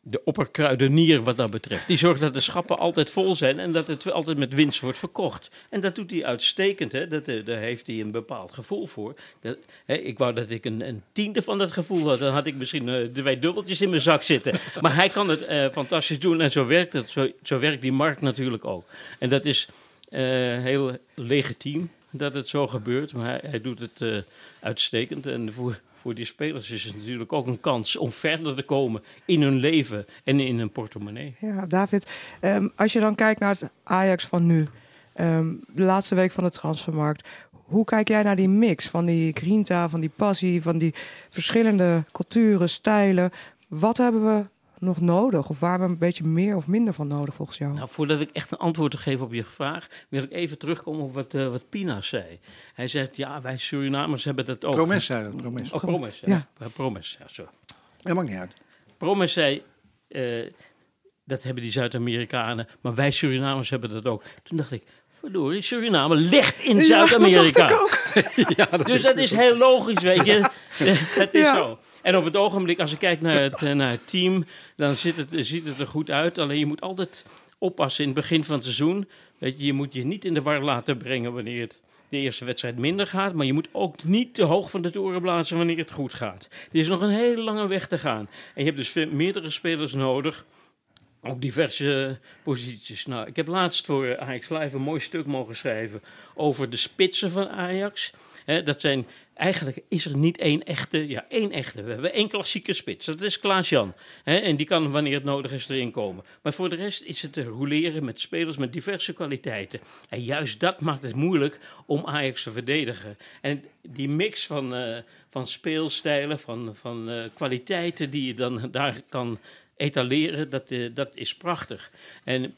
de opperkruidenier wat dat betreft. Die zorgt dat de schappen altijd vol zijn en dat het altijd met winst wordt verkocht. En dat doet hij uitstekend, hè? Dat, eh, daar heeft hij een bepaald gevoel voor. Dat, hè, ik wou dat ik een, een tiende van dat gevoel had, dan had ik misschien eh, twee dubbeltjes in mijn zak zitten. [laughs] Maar hij kan het eh, fantastisch doen en zo werkt het. Zo, zo werkt die markt natuurlijk ook. En dat is heel legitiem dat het zo gebeurt, maar hij, hij doet het uitstekend. En voor, voor die spelers is het natuurlijk ook een kans om verder te komen in hun leven en in hun portemonnee. Ja, David, ehm, als je dan kijkt naar het Ajax van nu, ehm, de laatste week van de transfermarkt, hoe kijk jij naar die mix van die grinta, van die passie, van die verschillende culturen, stijlen? Wat hebben we nog nodig? Of waar we een beetje meer of minder van nodig volgens jou? Nou, voordat ik echt een antwoord geef op je vraag, wil ik even terugkomen op wat, eh, wat Pina zei. Hij zegt, ja, wij Surinamers hebben dat ook. Promes zei dat, Promes. Oh, Promes, Ja. ja. Ja, Promes, ja, zo. Dat maakt niet uit. Promes zei, eh, dat hebben die Zuid-Amerikanen, maar wij Surinamers hebben dat ook. Toen dacht ik, verdorie, Suriname ligt in Ja, Zuid-Amerika. dat dacht ik ook. [laughs] [laughs] dus dat is heel logisch, weet je. [laughs] dat is Ja. zo. En op het ogenblik, als ik kijk naar het, eh, naar het team, dan ziet het, ziet het er goed uit. Alleen je moet altijd oppassen in het begin van het seizoen. Je, je moet je niet in de war laten brengen wanneer het de eerste wedstrijd minder gaat. Maar je moet ook niet te hoog van de toren blazen wanneer het goed gaat. Er is nog een hele lange weg te gaan. En je hebt dus meerdere spelers nodig op diverse posities. Nou, ik heb laatst voor Ajax Live een mooi stuk mogen schrijven over de spitsen van Ajax. Dat zijn eigenlijk is er niet één echte, ja, één echte. We hebben één klassieke spits, dat is Klaas-Jan. En die kan wanneer het nodig is erin komen. Maar voor de rest is het te roleren met spelers met diverse kwaliteiten. En juist dat maakt het moeilijk om Ajax te verdedigen. En die mix van, uh, van speelstijlen, van, van uh, kwaliteiten die je dan daar kan etaleren, dat, uh, dat is prachtig. En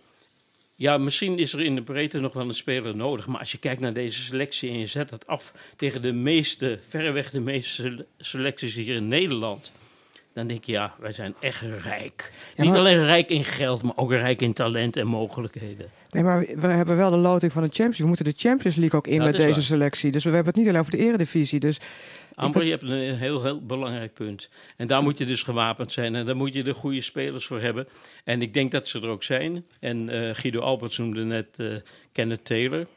ja, misschien is er in de breedte nog wel een speler nodig. Maar als je kijkt naar deze selectie en je zet dat af tegen de meeste, verreweg de meeste selecties hier in Nederland. Dan denk je, ja, wij zijn echt rijk. Ja, Niet alleen rijk in geld, maar ook rijk in talent en mogelijkheden. Nee, maar we hebben wel de loting van de Champions. We moeten de Champions League ook in Ja, met deze waar. selectie. Dus we hebben het niet alleen over de eredivisie. Dus Amber, je hebt een heel, heel belangrijk punt. En daar moet je dus gewapend zijn. En daar moet je de goede spelers voor hebben. En ik denk dat ze er ook zijn. En eh, Guido Alberts noemde net eh Kenneth Taylor.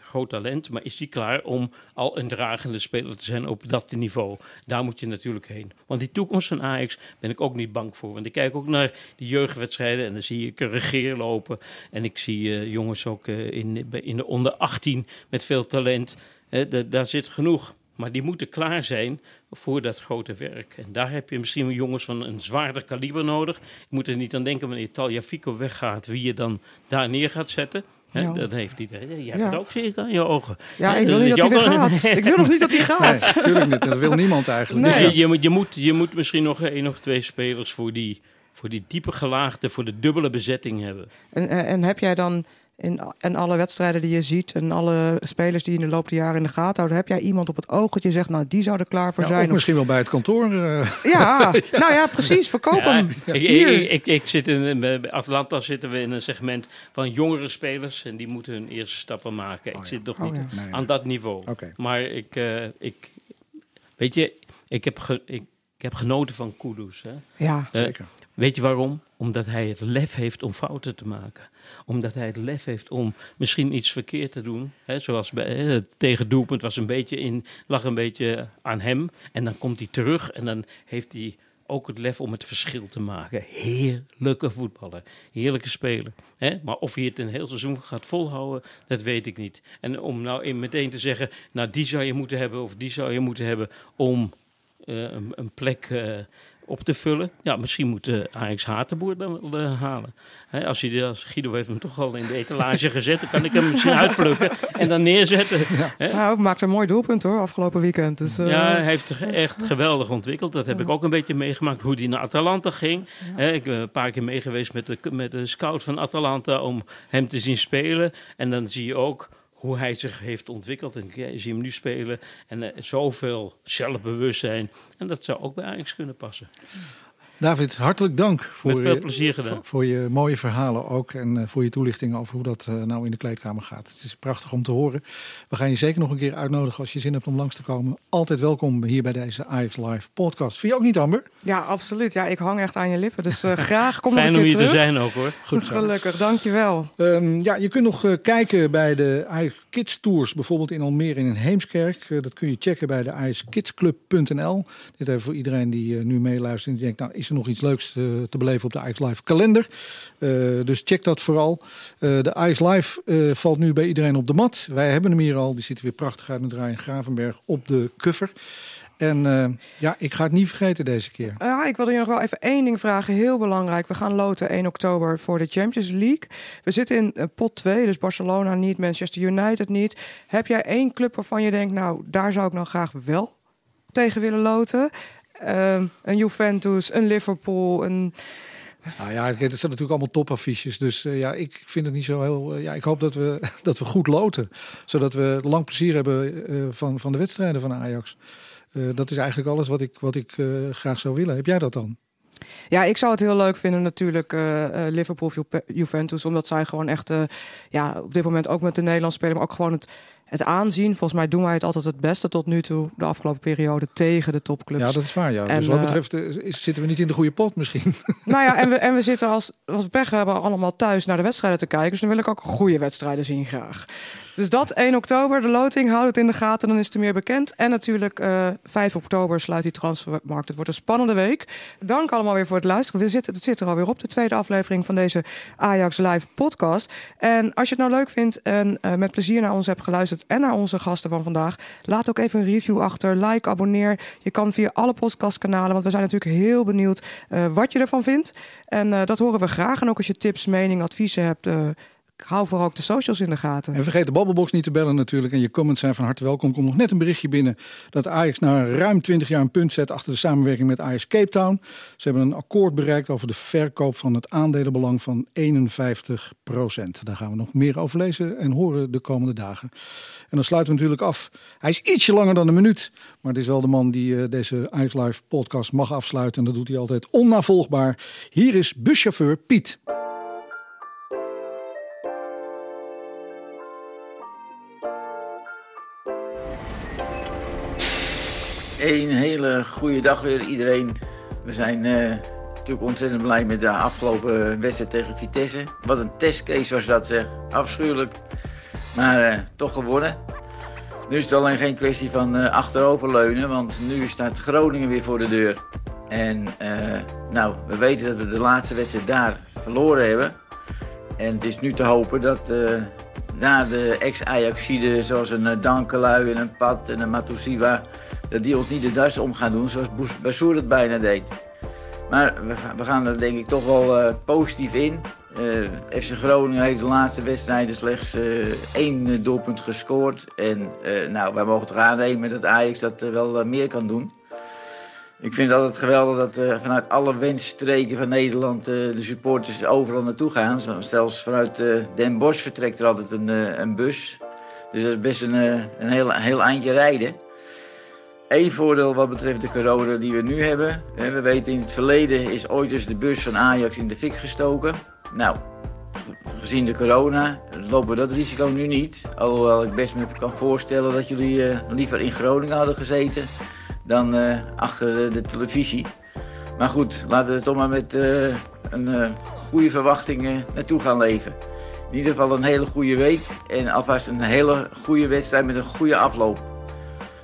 Groot talent, maar is die klaar om al een dragende speler te zijn op dat niveau? Daar moet je natuurlijk heen. Want die toekomst van Ajax ben ik ook niet bang voor. Want ik kijk ook naar die jeugdwedstrijden en dan zie ik een regeer lopen. En ik zie eh, jongens ook in, in de onder 18 met veel talent. Da- daar zit genoeg. Maar die moeten klaar zijn voor dat grote werk. En daar heb je misschien jongens van een zwaarder kaliber nodig. Ik moet er niet aan denken wanneer Taljafico weggaat, wie je dan daar neer gaat zetten. Ja. Dat heeft iedereen. Jij hebt Ja. het ook zeker aan je ogen. Ja, ik wil niet dat hij gaat. [laughs] Ik wil nog niet dat hij gaat. Nee, natuurlijk niet. Dat wil niemand eigenlijk. Dus je, je, moet- je, moet, je moet misschien nog één of twee spelers voor die, voor die diepe gelaagde, voor de dubbele bezetting hebben. En, en en heb jij dan in, in alle wedstrijden die je ziet en alle spelers die je in de loop der jaren in de gaten houden, heb jij iemand op het oog dat je zegt, nou die zou er klaar voor Ja, zijn? of misschien wel bij het kantoor. eh. Ja, [laughs] nou ja, precies. Verkoop Ja, hem. ik, Hier. ik, ik, ik zit in, bij Atlanta zitten we in een segment van jongere spelers en die moeten hun eerste stappen maken. ik zit nog Oh, niet ja. Nee, nee. aan dat niveau. Oké. Maar ik, eh, ik, weet je, ik heb, ge- ik, ik heb genoten van Kudus. Hè? Ja. Eh, Zeker. Weet je waarom? Omdat hij het lef heeft om fouten te maken. Omdat hij het lef heeft om misschien iets verkeerd te doen. Hè, zoals bij, het was een beetje in, lag een beetje aan hem. En dan komt hij terug en dan heeft hij ook het lef om het verschil te maken. Heerlijke voetballer. Heerlijke speler. Hè? Maar of hij het een heel seizoen gaat volhouden, dat weet ik niet. En om nou meteen te zeggen, nou die zou je moeten hebben of die zou je moeten hebben om eh, een, een plek eh, op te vullen. Ja, misschien moet uh, Ajax Hatenboer dan wel eh, halen. Als, hij, de- als Guido heeft hem toch al in de etalage [laughs] gezet, dan kan ik hem misschien uitplukken en dan neerzetten. Hè? Nou, maakt een mooi doelpunt hoor, afgelopen weekend. Dus, eh, Ja, hij heeft zich echt geweldig ontwikkeld. Dat heb ik ook een beetje meegemaakt, hoe hij naar Atalanta ging. Ik ben een paar keer meegeweest met de, met de scout van Atalanta om hem te zien spelen. En dan zie je ook hoe hij zich heeft ontwikkeld. En je ziet hem nu spelen. En eh, zoveel zelfbewustzijn. En dat zou ook bij Ajax kunnen passen. David, hartelijk dank voor, Met veel je, plezier gedaan. voor, voor je mooie verhalen ook. En eh, voor je toelichting over hoe dat eh, nou in de kleedkamer gaat. Het is prachtig om te horen. We gaan je zeker nog een keer uitnodigen als je zin hebt om langs te komen. Altijd welkom hier bij deze Ajax Live podcast. Vind je ook niet, Amber? Ja, absoluut. Ja, ik hang echt aan je lippen. Dus eh, [laughs] graag kom Fijn nog een om keer hier te terug. zijn ook hoor. Goed zo. Gelukkig, dankjewel. Ehm, ja, je kunt nog kijken bij de Ajax Kids Tours, bijvoorbeeld in Almere en in Heemskerk. Dat kun je checken bij de ajaxkidsclub.nl. Dit even voor iedereen die nu meeluistert en die denkt, nou, is er nog iets leuks eh, te beleven op de Ajax Live kalender? Eh, dus check dat vooral. Eh, de Ajax Live valt nu bij iedereen op de mat. Wij hebben hem hier al. Die ziet er weer prachtig uit met Ryan Gravenberg op de cover. En ja, ik ga het niet vergeten deze keer. Ik wilde je nog wel even één ding vragen. Heel belangrijk. We gaan loten 1 oktober voor de Champions League. We zitten in pot 2, dus Barcelona niet, Manchester United niet. Heb jij één club waarvan je denkt, nou, daar zou ik nou graag wel tegen willen loten? Ehm, een Juventus, een Liverpool, een... Nou ja, dat zijn natuurlijk allemaal topaffiches. Dus eh, ja, ik vind het niet zo heel. eh, ja, ik hoop dat we, [laughs] dat we goed loten. Zodat we lang plezier hebben eh, van, van de wedstrijden van Ajax. Dat is eigenlijk alles wat ik, wat ik graag zou willen. Heb jij dat dan? Ja, ik zou het heel leuk vinden natuurlijk Liverpool, Ju- Juventus. Omdat zij gewoon echt ja, op dit moment ook met de Nederlands spelen. Maar ook gewoon het, het aanzien. Volgens mij doen wij het altijd het beste tot nu toe. De afgelopen periode tegen de topclubs. Ja, dat is waar. Ja. En, dus wat eh, betreft eh, is- zitten we niet in de goede pot misschien. [laughs] Nou ja, en we, en we zitten als, als we pech hebben allemaal thuis naar de wedstrijden te kijken. Dus dan wil ik ook goede wedstrijden zien graag. Dus dat 1 oktober, de loting, houd het in de gaten, dan is het er meer bekend. En natuurlijk eh 5 oktober sluit die transfermarkt. Het wordt een spannende week. Dank allemaal weer voor het luisteren. We zitten, het zit er alweer op, de tweede aflevering van deze Ajax Live podcast. En als je het nou leuk vindt en met plezier naar ons hebt geluisterd... en naar onze gasten van vandaag. Laat ook even een review achter. Like, abonneer. Je kan via alle podcastkanalen, want we zijn natuurlijk heel benieuwd uh, wat je ervan vindt. En uh, dat horen we graag. En ook als je tips, meningen, adviezen hebt, uh, hou vooral ook de socials in de gaten. En vergeet de Babbelbox niet te bellen natuurlijk. En je comments zijn van harte welkom. Komt nog net een berichtje binnen dat Ajax na ruim 20 jaar een punt zet achter de samenwerking met Ajax Cape Town. Ze hebben een akkoord bereikt over de verkoop van het aandelenbelang van 51 procent. Daar gaan we nog meer over lezen en horen de komende dagen. En dan sluiten we natuurlijk af. Hij is ietsje langer dan een minuut. Maar het is wel de man die uh, deze Ajax Live podcast mag afsluiten. En dat doet hij altijd onnavolgbaar. Hier is buschauffeur Piet. Een hele goede dag weer iedereen. We zijn uh, natuurlijk ontzettend blij met de afgelopen wedstrijd tegen Vitesse. Wat een testcase was dat zeg. Afschuwelijk. Maar uh, toch gewonnen. Nu is het alleen geen kwestie van uh, achteroverleunen, want nu staat Groningen weer voor de deur. En nou, we weten dat we de laatste wedstrijd daar verloren hebben. En het is nu te hopen dat daar de ex-Ajaxiden zoals een Dankelui en een Pat en een Matusiwa dat die ons niet de das om gaan doen zoals Bassoer het bijna deed. Maar we, gaan er denk ik toch wel uh, positief in. Uh, FC Groningen heeft de laatste wedstrijden slechts uh, één doelpunt gescoord. En nou, wij mogen toch aannemen dat Ajax dat wel meer kan doen. Ik vind het altijd geweldig dat vanuit alle wensstreken van Nederland de supporters overal naartoe gaan. Zelfs vanuit Den Bosch vertrekt er altijd een, een bus. Dus dat is best een, een, heel, heel eindje rijden. Eén voordeel wat betreft de corona die we nu hebben. We weten in het verleden is ooit eens de bus van Ajax in de fik gestoken. Nou, gezien de corona lopen we dat risico nu niet. Alhoewel ik best me kan voorstellen dat jullie uh, liever in Groningen hadden gezeten dan uh, achter de, televisie. Maar goed, laten we toch maar met uh, een goede verwachting naartoe gaan leven. In ieder geval een hele goede week en alvast een hele goede wedstrijd met een goede afloop.